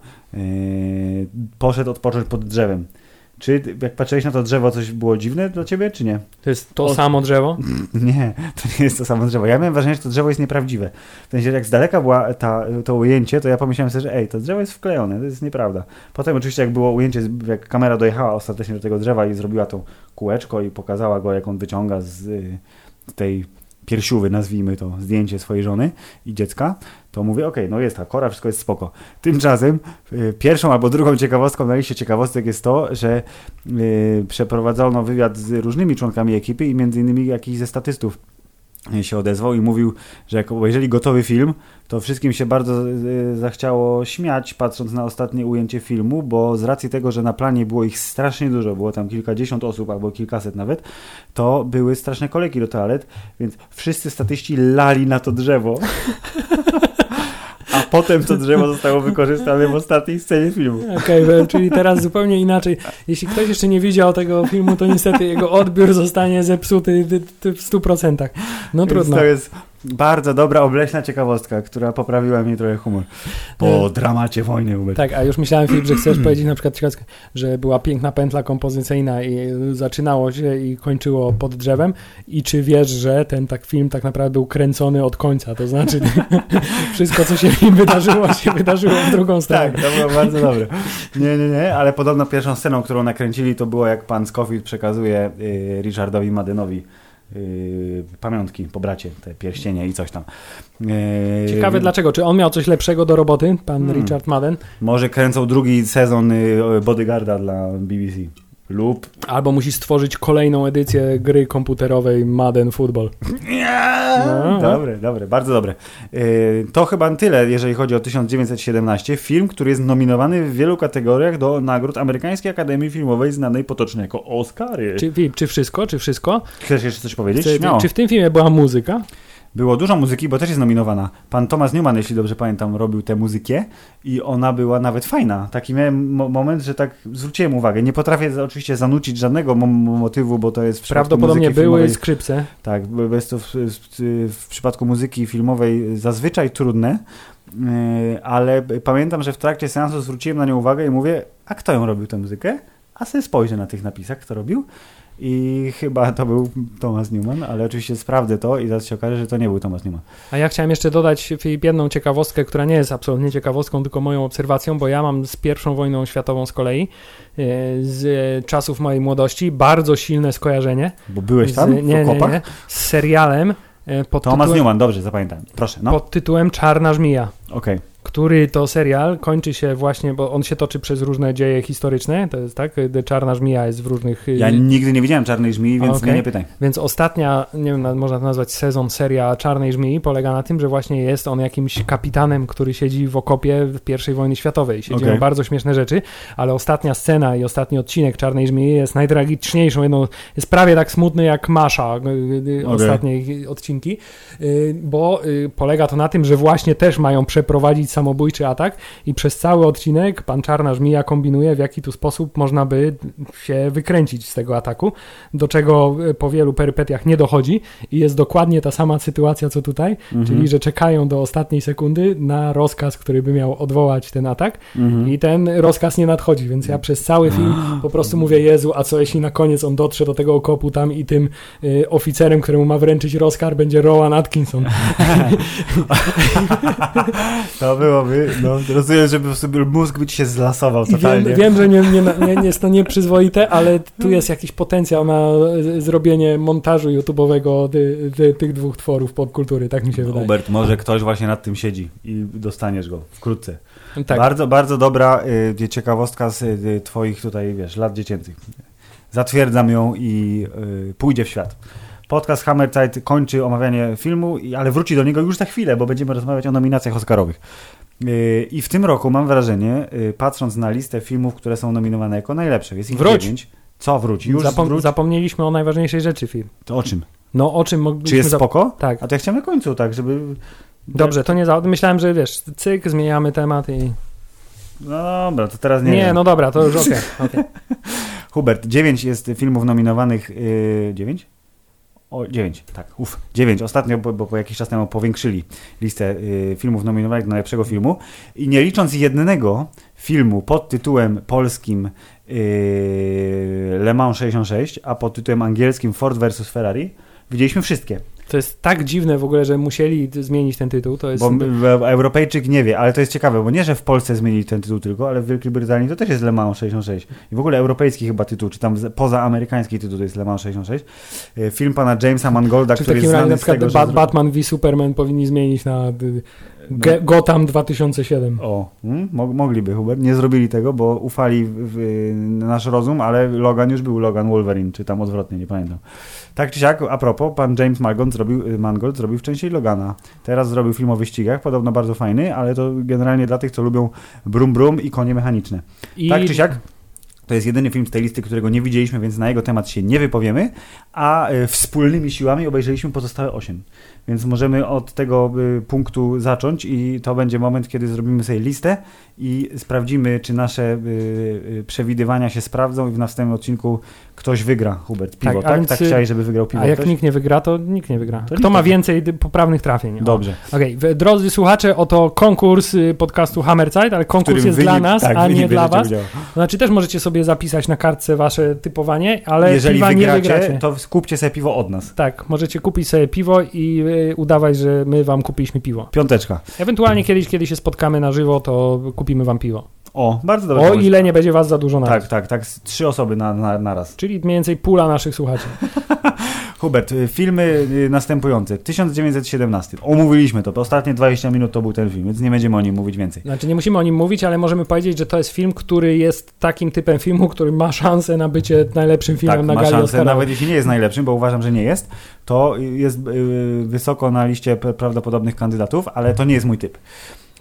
poszedł odpocząć pod drzewem. Czy jak patrzyłeś na to drzewo, coś było dziwne dla ciebie, czy nie? To jest to o... samo drzewo? Nie, to nie jest to samo drzewo. Ja miałem wrażenie, że to drzewo jest nieprawdziwe. W sensie, jak z daleka była ta, to ujęcie, to ja pomyślałem sobie, że ej, to drzewo jest wklejone, to jest nieprawda. Potem oczywiście, jak było ujęcie, jak kamera dojechała ostatecznie do tego drzewa i zrobiła to kółeczko i pokazała go, jak on wyciąga z, z tej piersiówy, nazwijmy to, zdjęcie swojej żony i dziecka, to mówię, okej, okay, no jest ta kora, wszystko jest spoko. Tymczasem y, pierwszą albo drugą ciekawostką na liście ciekawostek jest to, że y, przeprowadzono wywiad z różnymi członkami ekipy i między innymi jakiś ze statystów się odezwał i mówił, że jak obejrzeli gotowy film, to wszystkim się bardzo e, zachciało śmiać, patrząc na ostatnie ujęcie filmu, bo z racji tego, że na planie było ich strasznie dużo, było tam kilkadziesiąt osób albo kilkaset nawet, to były straszne kolejki do toalet, więc wszyscy statyści lali na to drzewo. A potem to drzewo zostało wykorzystane w ostatniej scenie filmu. Okej, okay, czyli teraz zupełnie inaczej. Jeśli ktoś jeszcze nie widział tego filmu, to niestety jego odbiór zostanie zepsuty w 100%. No Więc trudno. To jest bardzo dobra, obleśna ciekawostka, która poprawiła mi trochę humor. Po No. dramacie wojny. Hubert. Tak, a już myślałem, Filip, że chcesz powiedzieć na przykład, że była piękna pętla kompozycyjna i zaczynało się i kończyło pod drzewem i czy wiesz, że ten tak film tak naprawdę był kręcony od końca, to znaczy wszystko, co się im wydarzyło, się wydarzyło w drugą stronę. Tak, to było bardzo dobre. Nie, nie, nie, ale podobno pierwszą sceną, którą nakręcili, to było jak pan Scofield przekazuje y, Richardowi Madenowi y, pamiątki po bracie, te pierścienie i coś tam. Y, Ciekawe dlaczego, czy on miał coś lepszego do roboty, pan Hmm. Richard Madden, Może kręcą drugi sezon y, Bodyguarda dla BBC. Lub... albo musi stworzyć kolejną edycję gry komputerowej Madden Football. No. Dobre, dobre, bardzo dobre. Y, To chyba tyle, jeżeli chodzi o 1917. Film, który jest nominowany w wielu kategoriach do nagród Amerykańskiej Akademii Filmowej, znanej potocznie jako Oscary. Czy, czy wszystko, czy wszystko? Chcesz jeszcze coś powiedzieć? Czy w tym filmie była muzyka? Było dużo muzyki, bo też jest nominowana. Pan Thomas Newman, jeśli dobrze pamiętam, robił tę muzykę i ona była nawet fajna. Taki miałem mo- moment, że tak zwróciłem uwagę. Nie potrafię oczywiście zanucić żadnego mo- motywu, bo to jest w Prawdopodobnie były filmowej, skrzypce. Tak, bo jest to w, w, w przypadku muzyki filmowej zazwyczaj trudne, yy, ale pamiętam, że w trakcie seansu zwróciłem na nią uwagę i mówię, a kto ją robił tę muzykę? A sobie spojrzę na tych napisach, kto robił. I chyba to był Thomas Newman, ale oczywiście sprawdzę to i zaraz się okaże, że to nie był Thomas Newman. A ja chciałem jeszcze dodać Filip, jedną ciekawostkę, która nie jest absolutnie ciekawostką, tylko moją obserwacją, bo ja mam z pierwszą wojną światową z kolei, e, z czasów mojej młodości, bardzo silne skojarzenie. Bo byłeś tam z, nie, nie, nie, z serialem e, pod Thomas tytułem, Newman, dobrze, zapamiętałem. Proszę, no. pod tytułem Czarna Żmija. Okej. Który to serial kończy się właśnie, bo on się toczy przez różne dzieje historyczne, to jest tak, Czarna Żmija jest w różnych... y, Ja nigdy nie widziałem Czarnej Żmii, więc mnie nie pytaj. Więc ostatnia, nie wiem, na- można to nazwać sezon, seria Czarnej Żmii polega na tym, że właśnie jest on jakimś kapitanem, który siedzi w okopie w I wojny światowej. Okej. dzieją bardzo śmieszne rzeczy, ale ostatnia scena i ostatni odcinek Czarnej Żmii jest najtragiczniejszą, jedną, jest prawie tak smutny jak Masza, y, y, Okej. ostatnie ich odcinki, bo polega to na tym, że właśnie też mają przeprowadzić samobójczy atak i przez cały odcinek pan Czarna Żmija kombinuje, w jaki tu sposób można by się wykręcić z tego ataku, do czego y, po wielu perypetiach nie dochodzi i jest dokładnie ta sama sytuacja, co tutaj, Mhm. czyli że czekają do ostatniej sekundy na rozkaz, który by miał odwołać ten atak Mhm. i ten rozkaz nie nadchodzi, więc ja przez cały film po prostu mówię, Jezu, a co jeśli na koniec on dotrze do tego okopu tam i tym y, oficerem, któremu ma wręczyć rozkaz będzie Rowan Atkinson. To byłoby, no, rozumiem, żeby sobie mózg by ci się zlasował I wiem, totalnie. wiem, że nie, nie, nie, nie jest to nieprzyzwoite, ale tu jest jakiś potencjał na y, zrobienie montażu YouTube'owego ty, ty, tych dwóch tworów popkultury, tak mi się wydaje. Hubert, może ktoś właśnie nad tym siedzi i dostaniesz go wkrótce. Tak. Bardzo, bardzo dobra y, ciekawostka z y, twoich tutaj, wiesz, lat dziecięcych. Zatwierdzam ją i y, pójdzie w świat. Podcast Hammer Zeit kończy omawianie filmu, ale wróci do niego już za chwilę, bo będziemy rozmawiać o nominacjach Oscarowych. Y, I w tym roku mam wrażenie, y, patrząc na listę filmów, które są nominowane jako najlepsze, jest ich Wróć. dziewięć. Co wróci? Już Zapom- wróć? Zapomnieliśmy o najważniejszej rzeczy film. To o czym? No o czym mogliśmy... Czy jest spoko? Tak. A to ja chciałem na końcu, tak, żeby... Dobrze, to nie za... Myślałem, że wiesz, cyk, zmieniamy temat i... No dobra, to teraz nie Nie, wiem. no dobra, to już okej. okej. Hubert, 9 jest filmów nominowanych. Yy, 9? O, 9, tak. Uf, 9. Ostatnio, bo, bo po jakiś czas temu powiększyli listę yy, filmów nominowanych do najlepszego filmu. I nie licząc jednego filmu pod tytułem polskim yy, Le Mans 66, a pod tytułem angielskim Ford vs Ferrari, widzieliśmy wszystkie. To jest tak dziwne w ogóle, że musieli zmienić ten tytuł. To jest... Bo Europejczyk nie wie, ale to jest ciekawe, bo nie, że w Polsce zmienili ten tytuł tylko, ale w Wielkiej Brytanii to też jest Le Mans 66. I w ogóle europejski chyba tytuł, czy tam z- pozaamerykański tytuł to jest Le Mans 66. Y, Film pana Jamesa Mangolda, Czy który jest znany na z przykład tego, że... Bat- zro- Batman v Superman powinni zmienić na. Ge- Gotham 2007. O, mm, mo- mogliby, Hubert. Nie zrobili tego, bo ufali w, w nasz rozum, ale Logan już był Logan Wolverine, czy tam odwrotnie, nie pamiętam. Tak czy siak, a propos, pan James Mangold zrobił, y, Mangold zrobił wcześniej Logana. Teraz zrobił film o wyścigach, podobno bardzo fajny, ale to generalnie dla tych, co lubią brum brum i konie mechaniczne. I Tak czy siak, To jest jedyny film z tej listy, którego nie widzieliśmy, więc na jego temat się nie wypowiemy, a e, wspólnymi siłami obejrzeliśmy pozostałe 8. Więc możemy od tego y, punktu zacząć i to będzie moment, kiedy zrobimy sobie listę i sprawdzimy, czy nasze y, y, przewidywania się sprawdzą i w następnym odcinku ktoś wygra, Hubert, piwo, tak? Tak, tak chciałeś, żeby wygrał piwo A jak ktoś? nikt nie wygra, to nikt nie wygra. To Kto ma więcej poprawnych trafień? O. Dobrze. Okej, w- drodzy słuchacze, oto konkurs y, podcastu Hammerzeit, ale konkurs jest dla nas, tak, a nie dla was. Znaczy też możecie sobie zapisać na kartce wasze typowanie, ale Jeżeli piwa nie wygracie, wygracie. to kupcie sobie piwo od nas. Tak, możecie kupić sobie piwo i y, udawać, że my wam kupiliśmy piwo. Piąteczka. Ewentualnie kiedyś, kiedy się spotkamy na żywo, to kupimy wam piwo. O, bardzo dobry O ile nie będzie was za dużo na Tak, tak, tak. Trzy osoby na, na, na raz. Czyli mniej więcej pula naszych słuchaczy. Hubert, y, filmy y, następujące. 1917. Omówiliśmy to. Ostatnie 20 minut to był ten film, więc nie będziemy o nim mówić więcej. Znaczy nie musimy o nim mówić, ale możemy powiedzieć, że to jest film, który jest takim typem filmu, który ma szansę na bycie najlepszym filmem tak, na ma gali szansę, Oscarowej. nawet jeśli nie jest najlepszym, bo uważam, że nie jest, to jest y, wysoko na liście prawdopodobnych kandydatów, ale to nie jest mój typ.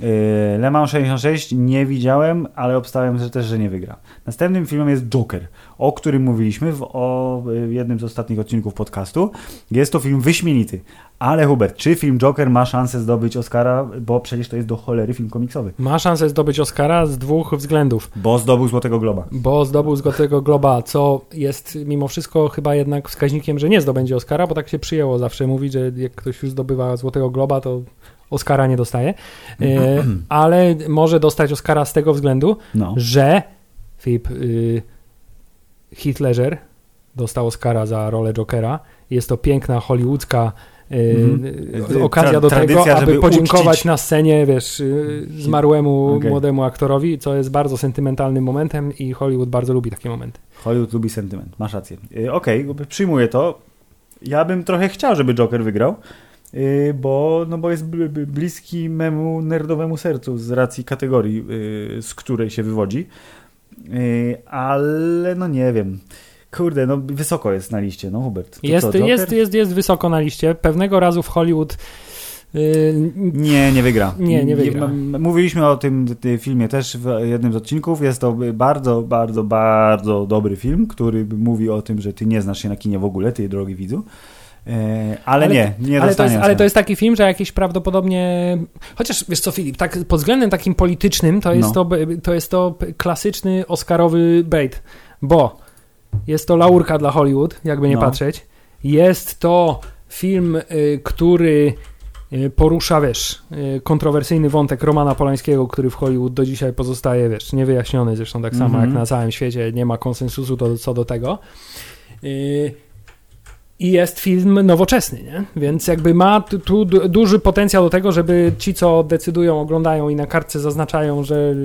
Y, Le Mans 66 nie widziałem, ale obstałem, że też, że nie wygra. Następnym filmem jest Joker, o którym mówiliśmy w o jednym z ostatnich odcinków podcastu. Jest to film wyśmienity, ale Hubert, czy film Joker ma szansę zdobyć Oscara, bo przecież to jest do cholery film komiksowy, Ma szansę zdobyć Oscara z dwóch względów. bo zdobył Złotego Globa. Bo zdobył Złotego Globa, co jest mimo wszystko chyba jednak wskaźnikiem, że nie zdobędzie Oscara, bo tak się przyjęło zawsze mówić, że jak ktoś już zdobywa Złotego Globa, to Oscara nie dostaje. E, ale może dostać Oscara z tego względu, No. że Filip y, Heath Ledger dostał Oscara za rolę Jokera. Jest to piękna hollywoodzka y, Mhm. y, okazja do tego, tradycja, aby żeby podziękować uczcić- na scenie, wiesz, y, zmarłemu Okej. młodemu aktorowi, co jest bardzo sentymentalnym momentem i Hollywood bardzo lubi takie momenty. Hollywood lubi sentyment, masz rację. Okej, przyjmuję to. Ja bym trochę chciał, żeby Joker wygrał, bo, no bo jest bl- bl- bliski memu nerdowemu sercu z racji kategorii, yy, z której się wywodzi. Yy, ale no nie wiem. Kurde, no wysoko jest na liście, no Hubert. Jest, co, jest, jest, jest wysoko na liście. Pewnego razu w Hollywood y, Nie, nie wygra. Nie, nie wygra. Mówiliśmy o tym y, filmie też w jednym z odcinków. Jest to bardzo, bardzo, bardzo dobry film, który mówi o tym, że ty nie znasz się na kinie w ogóle, ty drogi widzu. E, ale, Ale- nie, nie ale, to jest, ale to jest taki film, że jakiś prawdopodobnie. Chociaż wiesz co, Filip, tak pod względem takim politycznym to jest, No. to, to jest to klasyczny Oscarowy bait, bo jest to laurka dla Hollywood, jakby nie No. patrzeć. Jest to film, y, który y, porusza, wiesz, y, kontrowersyjny wątek Romana Polańskiego, który w Hollywood do dzisiaj pozostaje, wiesz, niewyjaśniony, zresztą tak samo Mhm. jak na całym świecie, nie ma konsensusu do, co do tego. Y, i jest film nowoczesny, nie? Więc jakby ma tu, tu du- duży potencjał do tego, żeby ci, co decydują, oglądają i na kartce zaznaczają, że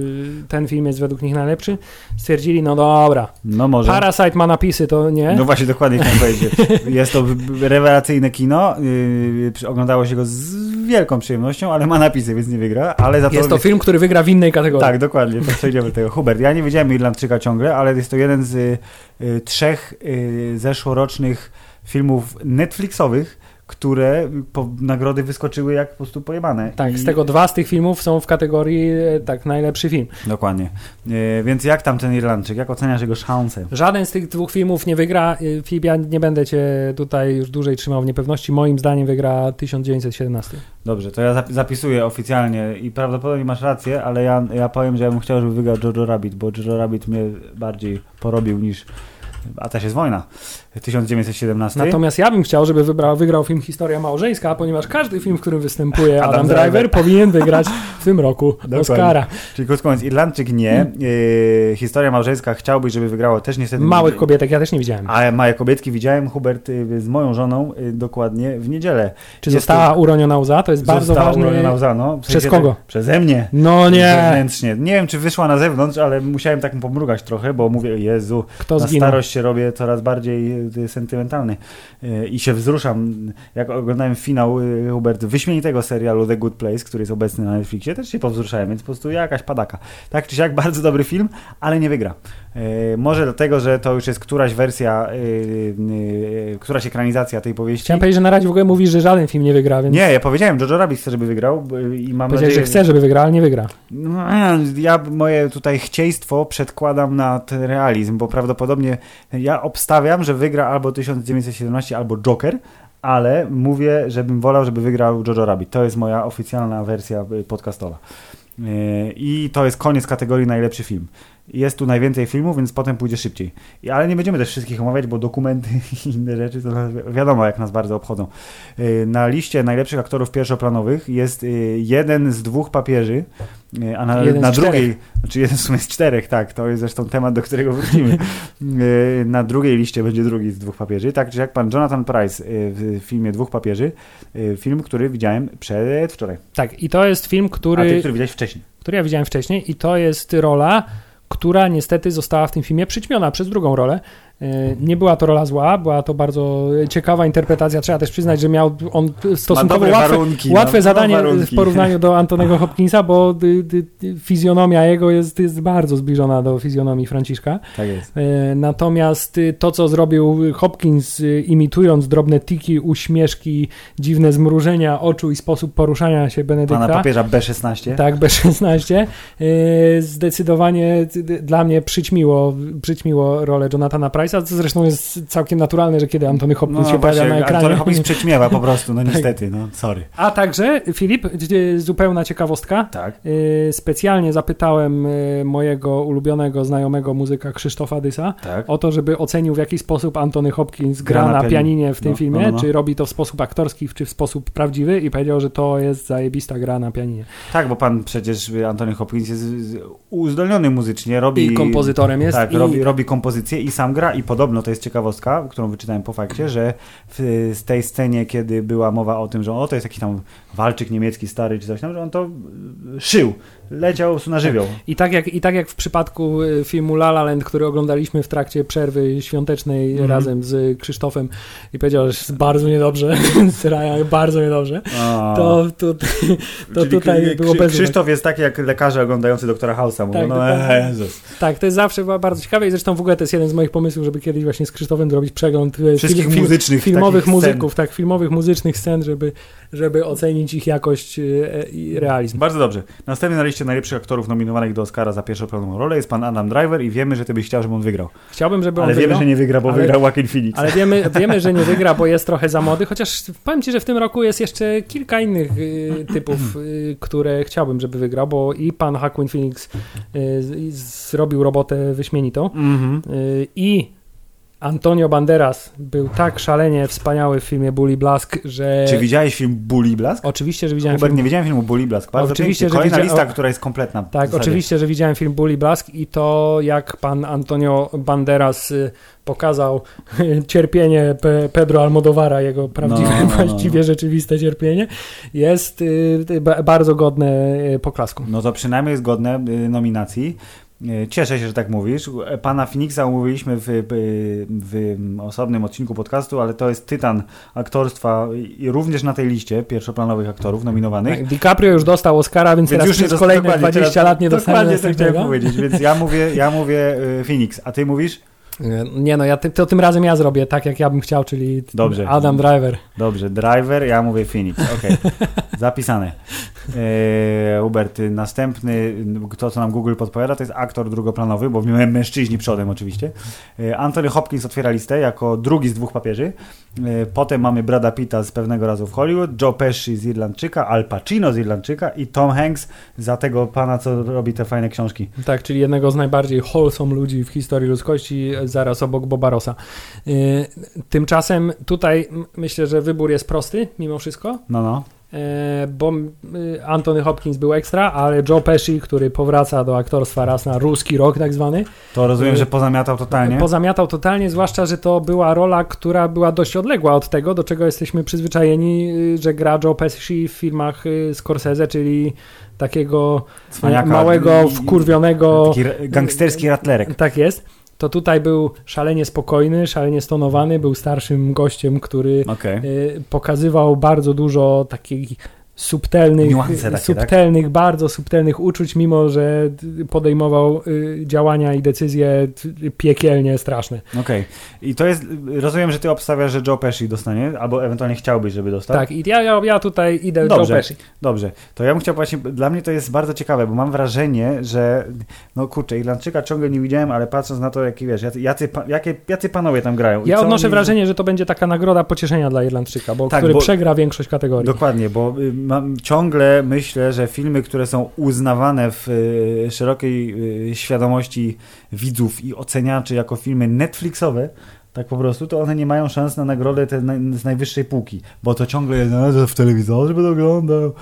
ten film jest według nich najlepszy, stwierdzili, no dobra, No może. Parasite ma napisy, to nie. No właśnie, dokładnie chciałem powiedzieć. Jest to rewelacyjne kino. Yy, oglądało się go z wielką przyjemnością, ale ma napisy, więc nie wygra. Ale za to jest to film, który wygra w innej kategorii. Tak, dokładnie, przejdziemy do tego. Hubert, ja nie widziałem Irlandczyka ciągle, ale jest to jeden z y, trzech y, zeszłorocznych filmów Netflixowych, które po nagrody wyskoczyły jak po prostu pojebane. Tak, I- z tego dwa z tych filmów są w kategorii e, tak najlepszy film. Dokładnie. Y, więc jak tam ten Irlandczyk? Jak oceniasz jego szanse? Żaden z tych dwóch filmów nie wygra. Y, Filip, ja nie będę cię tutaj już dłużej trzymał w niepewności. Moim zdaniem wygra 1917. Dobrze, to ja zap- zapisuję oficjalnie i prawdopodobnie masz rację, ale ja, ja powiem, że ja bym chciał, żeby wygrał Jojo Rabbit, bo Jojo Rabbit mnie bardziej porobił niż... A też jest wojna. 1917. Natomiast ja bym chciał, żeby wybrał, wygrał film Historia Małżeńska, ponieważ każdy film, w którym występuje Adam Adam, Driver. Driver, powinien wygrać w tym roku Dokładnie. Oscara. Czyli krótko mówiąc, Irlandczyk nie. Yy, historia małżeńska chciałbyś, żeby wygrało też niestety. Małych nie- kobietek ja też nie widziałem. A małe kobietki widziałem, Hubert, y, z moją żoną y, dokładnie w niedzielę. Czy jest została uroniona łza? To jest bardzo Została ważne. uroniona łza, no. W Przez kogo? Tak, przeze mnie. No nie! Zewnętrznie. Nie wiem, czy wyszła na zewnątrz, ale musiałem tak pomrugać trochę, bo mówię, Jezu, Kto na zginął? starość się robię coraz bardziej sentymentalny Y, i się wzruszam. Jak oglądałem finał y, Hubert wyśmienitego serialu The Good Place, który jest obecny na Netflixie, też się powzruszałem, więc po prostu jakaś padaka. Tak czy siak, bardzo dobry film, ale nie wygra. Może dlatego, że to już jest któraś wersja, któraś ekranizacja tej powieści. Chciałem powiedzieć, że na razie w ogóle mówisz, że żaden film nie wygra, więc... Nie, ja powiedziałem, Jojo Rabbit chce, żeby wygrał i mam nadzieję, że chce, żeby wygrał, ale nie wygra. No, ja moje tutaj chcieństwo przedkładam na ten realizm, bo prawdopodobnie ja obstawiam, że wygra albo 1917, albo Joker, ale mówię, żebym wolał, żeby wygrał Jojo Rabbit. To jest moja oficjalna wersja y, podcastowa. Yy, I to jest koniec kategorii najlepszy film. Jest tu najwięcej filmów, więc potem pójdzie szybciej. Ale nie będziemy też wszystkich omawiać, bo dokumenty i inne rzeczy to wiadomo, jak nas bardzo obchodzą. Yy, Na liście najlepszych aktorów pierwszoplanowych jest yy, jeden z dwóch papieży, yy, a na, na drugiej, znaczy jeden w sumie z czterech, tak, to jest zresztą temat, do którego wrócimy. Na drugiej liście będzie drugi z dwóch papieży. Tak czy jak pan Jonathan Price w filmie Dwóch papieży, film, który widziałem przedwczoraj, Tak, i to jest film, a ty, który, który widziałeś wcześniej. który ja widziałem wcześniej i to jest rola, która niestety została w tym filmie przyćmiona przez drugą rolę. E, Nie była to rola zła, była to bardzo ciekawa interpretacja. Trzeba też przyznać, że miał on stosunkowo łatwe, warunki, łatwe no, zadanie ma warunki. w porównaniu do Antonego Hopkinsa, bo fizjonomia jego jest, jest bardzo zbliżona do fizjonomii Franciszka. Tak jest. E, Natomiast y, to, co zrobił Hopkins, y, imitując drobne tiki, uśmieszki, dziwne zmrużenia oczu i sposób poruszania się Benedykta, Pana papieża B16. tak, B16, y, zdecydowanie dla mnie przyćmiło, przyćmiło rolę Jonathana Price'a, co zresztą jest całkiem naturalne, że kiedy Antony Hopkins się pojawia na ekranie. Antony Hopkins przećmiewa po prostu, no niestety, no sorry. A także, Filip, zupełna ciekawostka, Tak. y, specjalnie zapytałem y, mojego ulubionego znajomego muzyka Krzysztofa Dysa, Tak. o to, żeby ocenił w jaki sposób Antony Hopkins gra, Gra na pianinie. pianinie w tym No, filmie, no, no, no. czy robi to w sposób aktorski, czy w sposób prawdziwy i powiedział, że to jest zajebista gra na pianinie. tak, bo pan przecież Antony Hopkins jest uzdolniony muzycznie, robi... I kompozytorem jest. Tak, i... robi, robi kompozycję i sam gra i podobno to jest ciekawostka, którą wyczytałem po fakcie, że w, z tej scenie, kiedy była mowa o tym, że o, to jest jakiś tam walczyk niemiecki stary czy coś tam, że on to y, szył, leciał na żywioł. I tak, jak, I tak jak w przypadku y, filmu La La Land, który oglądaliśmy w trakcie przerwy świątecznej Mhm. razem z Krzysztofem i powiedział, że jest bardzo niedobrze, Sraja, bardzo niedobrze, O. to, to, to tutaj było bez Krzysztof jest taki jak lekarze oglądający doktora House'a. Mówią, Tak, no dokładnie. Jezus. Tak, to jest zawsze ba- bardzo ciekawe i zresztą w ogóle to jest jeden z moich pomysłów, żeby kiedyś właśnie z Krzysztofem zrobić przegląd e, Wszystkich fil- fil- muzycznych filmowych takich scen. muzyków, tak, filmowych muzycznych scen, żeby, żeby ocenić ich jakość e, i realizm. Bardzo dobrze. Następny na liście najlepszych aktorów nominowanych do Oscara za pierwszoplanową rolę jest pan Adam Driver i wiemy, że ty byś chciał, żeby on wygrał. Chciałbym, żeby on Ale wiemy, wygrał, że nie wygra, bo ale- wygrał Joaquin Phoenix. ale wiemy, wiemy, że nie wygra, bo jest trochę za młody, chociaż powiem Ci, że w tym roku jest jeszcze kilka innych y, typów, y, które chciałbym, żeby wygrał, bo i pan Joaquin Phoenix y, zrobił robotę wyśmienitą Mhm. y, i Antonio Banderas był tak szalenie wspaniały w filmie Bully Blask, że... Czy widziałeś film Bully Blask? Oczywiście, że widziałem Hubert, film... nie widziałem filmu Bully Blask. Bardzo Oczywiście, pięknie. że Kolejna widzia- lista, która jest kompletna. Tak, oczywiście, że widziałem film Bully Blask i to, jak pan Antonio Banderas y, pokazał cierpienie Pe Pedro Almodovara, jego prawdziwe, No, no, no. właściwie rzeczywiste cierpienie, jest y, ba- bardzo godne y, poklasku. No to przynajmniej jest godne nominacji. Y, Cieszę się, że tak mówisz. Pana Phoenixa omówiliśmy w, w, w osobnym odcinku podcastu, ale to jest tytan aktorstwa i również na tej liście pierwszoplanowych aktorów nominowanych. Tak, DiCaprio już dostał Oscara, więc, teraz nie przez kolejne dokładnie, 20 teraz- lat nie dostanie Dokładnie to chciałem następnego. powiedzieć, więc ja mówię, ja mówię Phoenix, a ty mówisz? Nie no, ja ty, to tym razem ja zrobię tak, jak ja bym chciał, czyli Dobrze. Adam Driver. Dobrze, driver, ja mówię Phoenix. Okej, zapisane. Eee, Hubert, następny, to co nam Google podpowiada, to jest aktor drugoplanowy, bo mężczyźni przodem oczywiście. Eee, Anthony Hopkins otwiera listę jako drugi z dwóch papieży. Eee, potem mamy Brada Pitta z pewnego razu w Hollywood, Joe Pesci z Irlandczyka, Al Pacino z Irlandczyka i Tom Hanks za tego pana, co robi te fajne książki. Tak, czyli jednego z najbardziej wholesome ludzi w historii ludzkości, zaraz obok Boba Rossa. Tymczasem tutaj myślę, że wybór jest prosty, mimo wszystko, No, no. Yy, bo yy, Anthony Hopkins był ekstra, ale Joe Pesci, który powraca do aktorstwa raz na ruski rok tak zwany, To rozumiem, Eee, że pozamiatał totalnie. pozamiatał totalnie, zwłaszcza, że to była rola, która była dość odległa od tego, do czego jesteśmy przyzwyczajeni, yy, że gra Joe Pesci w filmach Scorsese, czyli takiego Cwaniaka. małego, wkurwionego... Taki gangsterski ratlerek. Tak jest. To tutaj był szalenie spokojny, szalenie stonowany, był starszym gościem, który Okej. y, pokazywał bardzo dużo takiej subtelnych, takie, subtelnych tak? bardzo subtelnych uczuć, mimo że podejmował y, działania i decyzje piekielnie straszne. Okej. Okay. I to jest, rozumiem, że ty obstawiasz, że Joe Pesci dostanie, albo ewentualnie chciałbyś, żeby dostał. Tak, i ja, ja, ja tutaj idę dobrze, Joe Pesci. Dobrze, to ja bym chciał właśnie, dla mnie to jest bardzo ciekawe, bo mam wrażenie, że no kurczę, Irlandczyka ciągle nie widziałem, ale patrząc na to, jaki wiesz, jacy, jacy, jakie, jacy panowie tam grają. Ja odnoszę oni... wrażenie, że to będzie taka nagroda pocieszenia dla Irlandczyka, bo tak, który bo, przegra większość kategorii. Dokładnie, bo y, mam, ciągle myślę, że filmy, które są uznawane w y, szerokiej y, świadomości widzów i oceniaczy jako filmy Netflixowe, tak po prostu, to one nie mają szans na nagrodę te z najwyższej półki, bo to ciągle jest no, w telewizorze będę oglądał.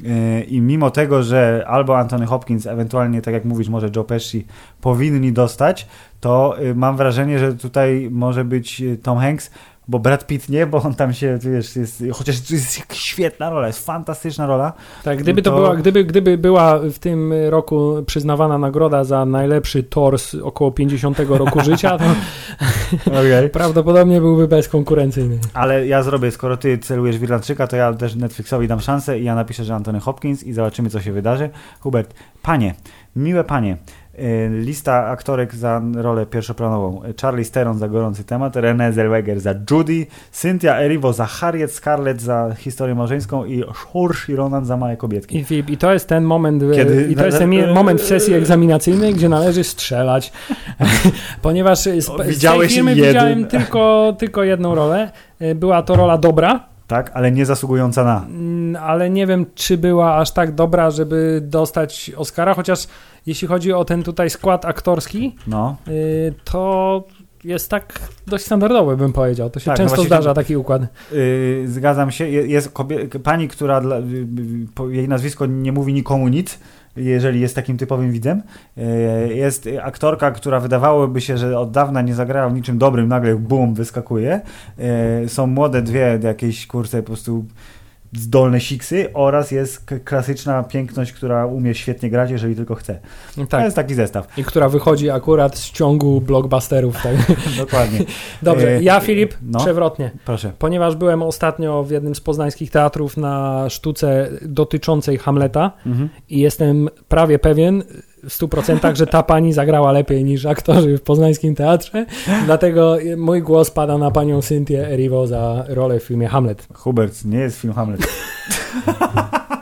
Y, I mimo tego, że albo Anthony Hopkins, ewentualnie, tak jak mówisz, może Joe Pesci powinni dostać, to mam wrażenie, że tutaj może być Tom Hanks, bo Brad Pitt nie, bo on tam się, wiesz, jest, chociaż to jest świetna rola, jest fantastyczna rola. Tak, gdyby to, to była, gdyby, gdyby była w tym roku przyznawana nagroda za najlepszy tors około 50 roku życia, to okay. prawdopodobnie byłby bezkonkurencyjny. Ale ja zrobię, skoro ty celujesz w Irlandczyka, to ja też Netflixowi dam szansę i ja napiszę, że Antony Hopkins i zobaczymy, co się wydarzy. Hubert, panie, miłe panie, lista aktorek za rolę pierwszoplanową. Charlie Steron za gorący temat, Renée Zellweger za Judy, Cynthia Erivo za Harriet, Scarlett za historię małżeńską i Saoirse Ronan za małe kobietki. I, I, to jest ten moment, Kiedy... i to jest ten moment w sesji egzaminacyjnej, gdzie należy strzelać, ponieważ z, z tej filmy widziałem tylko, tylko jedną rolę. Y, była to rola dobra, tak, ale nie zasługująca na. Mm, ale nie wiem, czy była aż tak dobra, żeby dostać Oscara, chociaż jeśli chodzi o ten tutaj skład aktorski, no. Y, to jest tak dość standardowy, bym powiedział. To się tak, no często no zdarza, taki układ. Yy, zgadzam się. Jest pani, która dla, yy, jej nazwisko nie mówi nikomu nic, jeżeli jest takim typowym widzem. Yy, jest aktorka, która wydawałoby się, że od dawna nie zagrała w niczym dobrym, nagle bum, wyskakuje. Yy, są młode dwie jakieś kurce po prostu zdolne siksy oraz jest klasyczna piękność, która umie świetnie grać, jeżeli tylko chce. No tak. To jest taki zestaw. I która wychodzi akurat z ciągu blockbusterów. Tak? Dokładnie. Dobrze, e, ja Filip, no, przewrotnie. Proszę. Ponieważ byłem ostatnio w jednym z poznańskich teatrów na sztuce dotyczącej Hamleta mhm. i jestem prawie pewien, w 100%, że ta pani zagrała lepiej niż aktorzy w poznańskim teatrze. Dlatego mój głos pada na panią Cynthię Erivo za rolę w filmie Hamlet. Hubert, nie jest film Hamlet.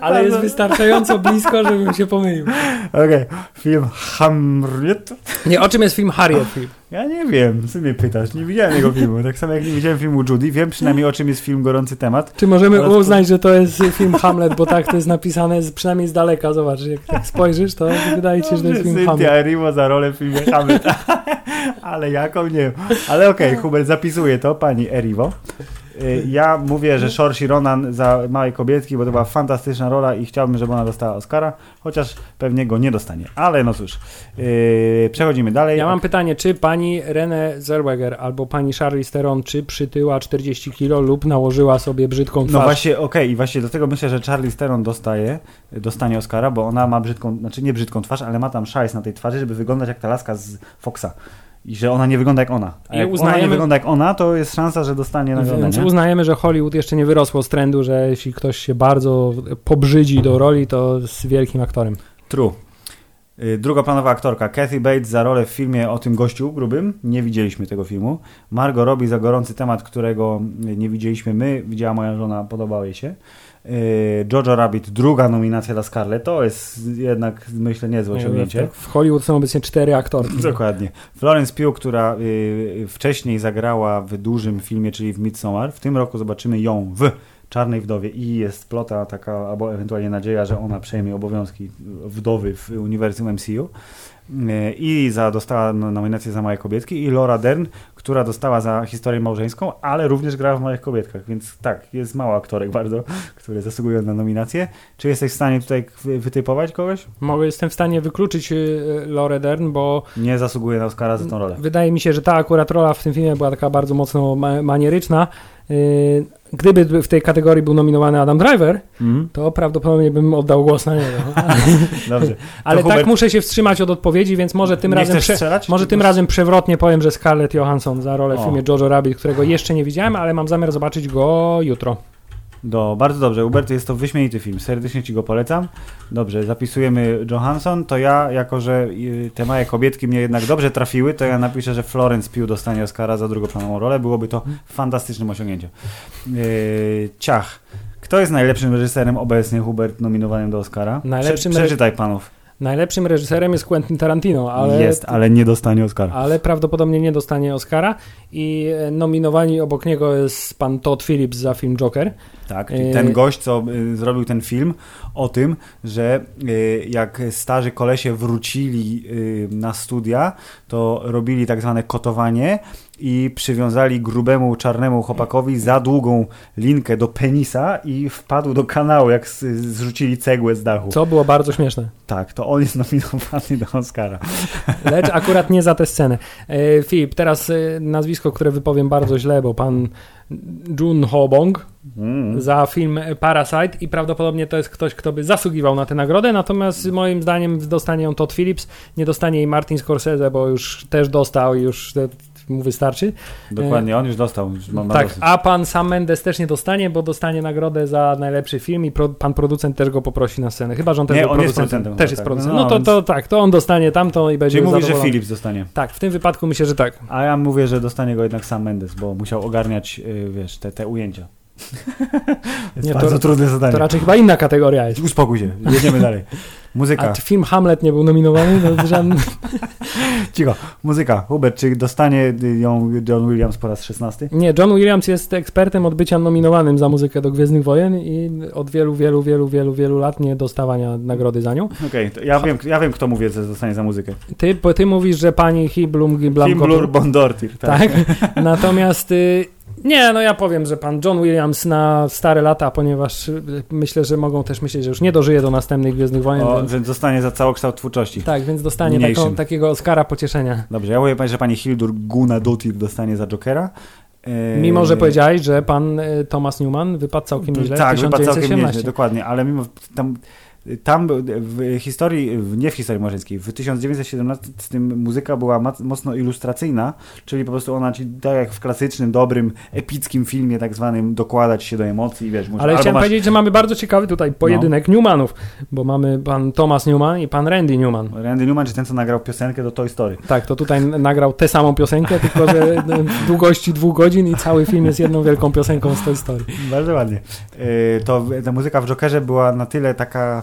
Ale jest wystarczająco blisko, żebym się pomylił. Okej, okay. film Hamlet. Nie, o czym jest film Harriet? Film? Ja nie wiem, co mnie pytasz, nie widziałem jego filmu. Tak samo jak nie widziałem filmu Judy, wiem przynajmniej o czym jest film Gorący Temat. Czy możemy oraz... uznać, że to jest film Hamlet, bo tak to jest napisane z, przynajmniej z daleka, zobacz, jak tak spojrzysz, to wydaje ci się, że to jest film Cynthia Hamlet. Erivo za rolę w filmie Hamlet. Ale jaką, nie wiem. Ale okej, okay, Hubert zapisuje to, pani Erivo. Y, ja mówię, że Saoirse Ronan za Małej Kobietki, bo to była fantastyczna rola i chciałbym, żeby ona dostała Oscara, chociaż pewnie go nie dostanie. Ale no cóż, yy, przechodzimy dalej. Ja mam pytanie, czy pani Renée Zellweger albo pani Charlize Theron, czy przytyła 40 kilo lub nałożyła sobie brzydką no twarz? No właśnie, okej, okay. i właśnie dlatego myślę, że Charlize Theron dostaje, dostanie Oscara, bo ona ma brzydką, znaczy nie brzydką twarz, ale ma tam szajs na tej twarzy, żeby wyglądać jak ta laska z Foxa i że ona nie wygląda jak ona. A jak uznajemy, ona nie wygląda jak ona, to jest szansa, że dostanie nagrodę. Więc uznajemy, że Hollywood jeszcze nie wyrosło z trendu, że jeśli ktoś się bardzo pobrzydzi do roli, to z wielkim aktorem. True. Y, Drugoplanowa aktorka Kathy Bates za rolę w filmie o tym gościu grubym. Nie widzieliśmy tego filmu. Margot Robbie za gorący temat, którego nie widzieliśmy my. Widziała moja żona, podobał jej się. Y, Jojo Rabbit, druga nominacja dla Scarlett, to jest jednak, myślę, niezłe osiągnięcie. Tak, w Hollywood są obecnie cztery aktorki. Dokładnie. Florence Pugh, która y, wcześniej zagrała w dużym filmie, czyli w Midsommar, w tym roku zobaczymy ją w Czarnej Wdowie i jest plota taka, albo ewentualnie nadzieja, że ona przejmie obowiązki wdowy w uniwersum MCU. Y, I za, dostała nominację za Małe Kobietki i Laura Dern, która dostała za historię małżeńską, ale również grała w Małych Kobietkach, więc tak, jest mało aktorek bardzo, które zasługują na nominację. Czy jesteś w stanie tutaj wytypować kogoś? Mogę, jestem w stanie wykluczyć y, Laurę Dern, bo... Nie zasługuje na Oscara za tą rolę. Wydaje mi się, że ta akurat rola w tym filmie była taka bardzo mocno manieryczna. Y, gdyby w tej kategorii był nominowany Adam Driver, mm. to prawdopodobnie bym oddał głos na niego. Dobrze. Ale Hubert... tak muszę się wstrzymać od odpowiedzi, więc może tym, razem, prze... może tym razem przewrotnie powiem, że Scarlett Johansson za rolę w filmie Jojo Rabbit, którego jeszcze nie widziałem, ale mam zamiar zobaczyć go jutro. Do, bardzo dobrze, Hubert, jest to wyśmienity film, serdecznie Ci go polecam. Dobrze, zapisujemy Johansson, to ja, jako że y, te małe kobietki mnie jednak dobrze trafiły, to ja napiszę, że Florence Pugh dostanie Oscara za drugoplanową rolę, byłoby to fantastycznym osiągnięciem. Yy, ciach. Kto jest najlepszym reżyserem obecnie, Hubert, nominowanym do Oscara? Najlepszym Prze przeczytaj panów. Najlepszym reżyserem jest Quentin Tarantino, ale, Jest, ale nie dostanie Oscara. ale prawdopodobnie nie dostanie Oscara i e, nominowani obok niego jest pan Todd Phillips za film Joker. Tak, czyli Yy. ten gość, co y, zrobił ten film o tym, że y, jak starzy kolesie wrócili y, na studia, to robili tak zwane kotowanie i przywiązali grubemu czarnemu chłopakowi za długą linkę do penisa i wpadł do kanału, jak zrzucili cegłę z dachu. Co było bardzo śmieszne. Tak, to on jest nominowany do Oscara. Lecz akurat nie za tę scenę. E, Filip, teraz e, nazwisko, które wypowiem bardzo źle, bo pan Jun Ho-bong Mm. za film Parasite i prawdopodobnie to jest ktoś, kto by zasługiwał na tę nagrodę, natomiast moim zdaniem dostanie ją Todd Phillips, nie dostanie jej Martin Scorsese, bo już też dostał już mu wystarczy. Dokładnie, on już dostał. Już tak, a pan Sam Mendes też nie dostanie, bo dostanie nagrodę za najlepszy film i pro, pan producent też go poprosi na scenę. Chyba, że on też Nie, on jest producentem. Też jest tak. producentem. No, No, to, to tak, to on dostanie tamto i będzie Czyli mówisz, że. Philips dostanie. Tak, w tym wypadku myślę, że tak. A ja mówię, że dostanie go jednak sam Mendes, bo musiał ogarniać, y, wiesz, te, te ujęcia. jest Nie, to- bardzo trudne zadanie. To raczej chyba inna kategoria jest. Uspokój się, jedziemy dalej. A Muzyka, czy film Hamlet nie był nominowany? No, żaden... cicho. Muzyka. Hubert, czy dostanie ją John Williams po raz 16? Nie, John Williams jest ekspertem od bycia nominowanym za muzykę do Gwiezdnych Wojen i od wielu, wielu, wielu, wielu, wielu lat nie dostawania nagrody za nią. Okej, to ja, wiem, ja wiem, kto mówi, że dostanie za muzykę. Ty, bo ty mówisz, że pani Hiblum Kimblur Bondortir. Tak. Natomiast y, nie, no ja powiem, że pan John Williams na stare lata, ponieważ y, myślę, że mogą też myśleć, że już nie dożyje do następnych Gwiezdnych Wojen. O, więc, dostanie za całokształt twórczości. tak, więc dostanie taką, takiego Oscara pocieszenia. Dobrze, ja mówię, że pani Hildur Gunadotir dostanie za Jokera. E, Mimo, że powiedziałeś, że pan y, Thomas Newman wypadł całkiem nieźle Tak, wypadł całkiem 1917. nieźle, dokładnie, ale mimo tam, tam w historii, nie w historii marzyńskiej, w 1917 muzyka była mocno ilustracyjna, czyli po prostu ona ci, tak jak w klasycznym, dobrym, epickim filmie tak zwanym, dokładać się do emocji, wiesz, musisz, Ale chciałem masz, powiedzieć, że mamy bardzo ciekawy tutaj pojedynek Newmanów, bo mamy pan Thomas Newman i pan Randy Newman. Randy Newman, czy ten, co nagrał piosenkę do Toy Story. Tak, to tutaj nagrał tę samą piosenkę, tylko że no, w długości dwóch godzin i cały film jest jedną wielką piosenką z tej historii. Bardzo ładnie. Yy, To ta muzyka w Jokerze była na tyle taka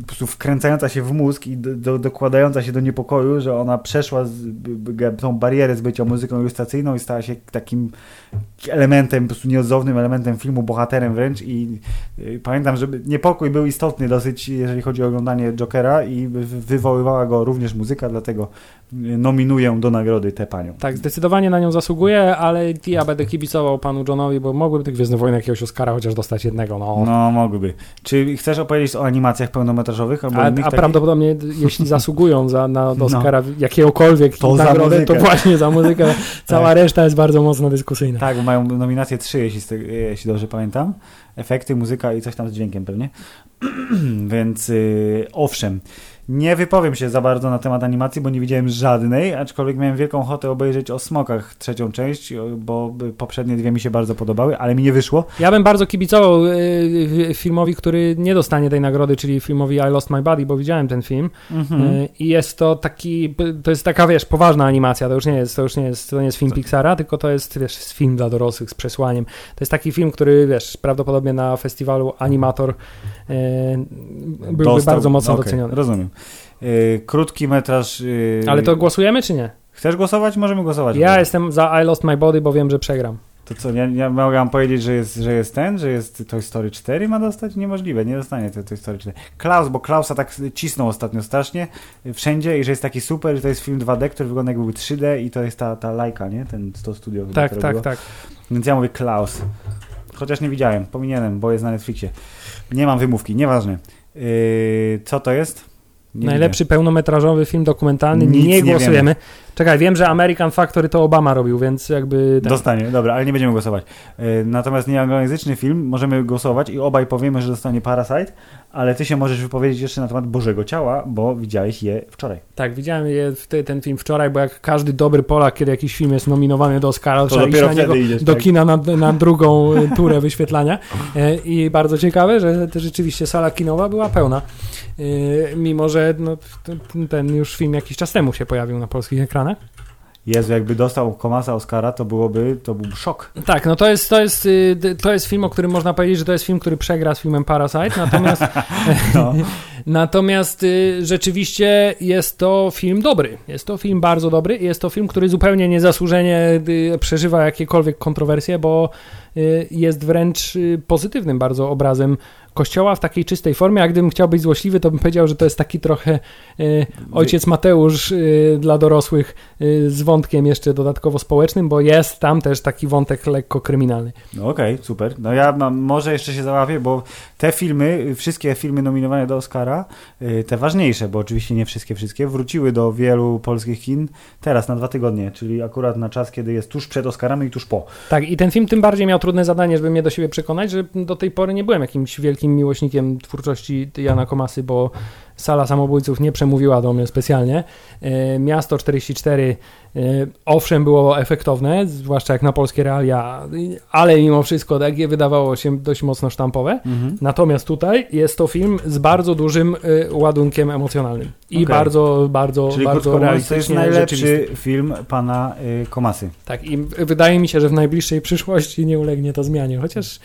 po prostu wkręcająca się w mózg i do, do, dokładająca się do niepokoju, że ona przeszła z, b, tą barierę z bycia muzyką ilustracyjną i stała się takim elementem, po prostu nieodzownym elementem filmu, bohaterem wręcz i yy, pamiętam, że niepokój był istotny dosyć, jeżeli chodzi o oglądanie Jokera i wy- wywoływała go również muzyka, dlatego yy, nominuję do nagrody tę panią. Tak, zdecydowanie na nią zasługuje, ale ja będę kibicował panu Johnowi, bo mogłyby tych Gwiezdnych Wojen jakiegoś Oscara chociaż dostać jednego, no. No, mogłyby. Czy chcesz opowiedzieć o animacjach pełnometrażowych? Albo A, a prawdopodobnie jeśli zasługują za, na No. Oscara jakiegokolwiek To nagrodę, to właśnie za muzykę. Cała reszta jest bardzo mocno dyskusyjna. Tak, bo mają nominacje trzy, jeśli, jeśli dobrze pamiętam. Efekty, muzyka i coś tam z dźwiękiem pewnie. Więc y, owszem, nie wypowiem się za bardzo na temat animacji, bo nie widziałem żadnej, aczkolwiek miałem wielką ochotę obejrzeć o smokach trzecią część, bo poprzednie dwie mi się bardzo podobały, ale mi nie wyszło. Ja bym bardzo kibicował y, filmowi, który nie dostanie tej nagrody, czyli filmowi I Lost My Body, bo widziałem ten film. Y, I jest to taki, to jest taka, wiesz, poważna animacja, to już nie jest, to już nie jest, to nie jest film Pixara, tylko to jest, wiesz, film dla dorosłych z przesłaniem. To jest taki film, który, wiesz, prawdopodobnie na festiwalu Animator byłby Dostał- bardzo mocno okej, doceniony. Rozumiem. Y, krótki metraż. y, Ale to głosujemy, czy nie? Chcesz głosować? Możemy głosować. Ja jestem za I Lost My Body, bo wiem, że przegram. To co, ja, ja mogę wam powiedzieć, że jest, że jest ten, że jest Toy Story 4 ma dostać? Niemożliwe, nie dostanie to Toy Story 4. Klaus, bo Klausa tak cisnął ostatnio strasznie y, wszędzie i że jest taki super, że to jest film 2D, który wygląda jakby był 3D i to jest ta, ta lajka, nie? Ten to studio. Tak, tak, tak. Więc ja mówię Klaus. Chociaż nie widziałem, powinienem, bo jest na Netflixie. Nie mam wymówki, nieważne. Yy, co to jest? Nie Najlepszy pełnometrażowy film dokumentalny. Nic nie nie głosujemy. Czekaj, wiem, że American Factory to Obama robił, więc jakby... ten- Dostanie, dobra, ale nie będziemy głosować. E, Natomiast nieanglojęzyczny film możemy głosować i obaj powiemy, że dostanie Parasite, ale ty się możesz wypowiedzieć jeszcze na temat Bożego Ciała, bo widziałeś je wczoraj. Tak, widziałem je te, ten film wczoraj, bo jak każdy dobry Polak, kiedy jakiś film jest nominowany do Oscara, to trzeba iść na niego idziesz, do tak? kina na, na drugą e, turę wyświetlania. E, I bardzo ciekawe, że rzeczywiście sala kinowa była pełna. E, Mimo, że no, ten już film jakiś czas temu się pojawił na polskich ekranach. Jezu, jakby dostał Komasa Oscara, to byłoby, to byłby szok. Tak, no to jest, to, jest, y, to jest film, o którym można powiedzieć, że to jest film, który przegra z filmem Parasite, natomiast, No. natomiast y, rzeczywiście jest to film dobry. Jest to film bardzo dobry i jest to film, który zupełnie niezasłużenie y, przeżywa jakiekolwiek kontrowersje, bo jest wręcz pozytywnym bardzo obrazem kościoła w takiej czystej formie, a gdybym chciał być złośliwy, to bym powiedział, że to jest taki trochę y, ojciec Mateusz y, dla dorosłych y, z wątkiem jeszcze dodatkowo społecznym, bo jest tam też taki wątek lekko kryminalny. No okej, super. No ja mam, może jeszcze się załapię, bo te filmy, wszystkie filmy nominowane do Oscara, y, te ważniejsze, bo oczywiście nie wszystkie, wszystkie, wróciły do wielu polskich kin teraz na dwa tygodnie, czyli akurat na czas, kiedy jest tuż przed Oscarami i tuż po. Tak, i ten film tym bardziej miał trudne zadanie, żeby mnie do siebie przekonać, że do tej pory nie byłem jakimś wielkim miłośnikiem twórczości Jana Komasy, bo Sala Samobójców nie przemówiła do mnie specjalnie. E, Miasto 44 e, owszem było efektowne, zwłaszcza jak na polskie realia, ale mimo wszystko tak je wydawało się dość mocno sztampowe. Natomiast tutaj jest to film z bardzo dużym e, ładunkiem emocjonalnym i Okej. bardzo, bardzo, Czyli bardzo mówiąc, to jest realistycznie najlepszy film pana Komasy. Tak, i wydaje mi się, że w najbliższej przyszłości nie ulegnie to zmianie, chociaż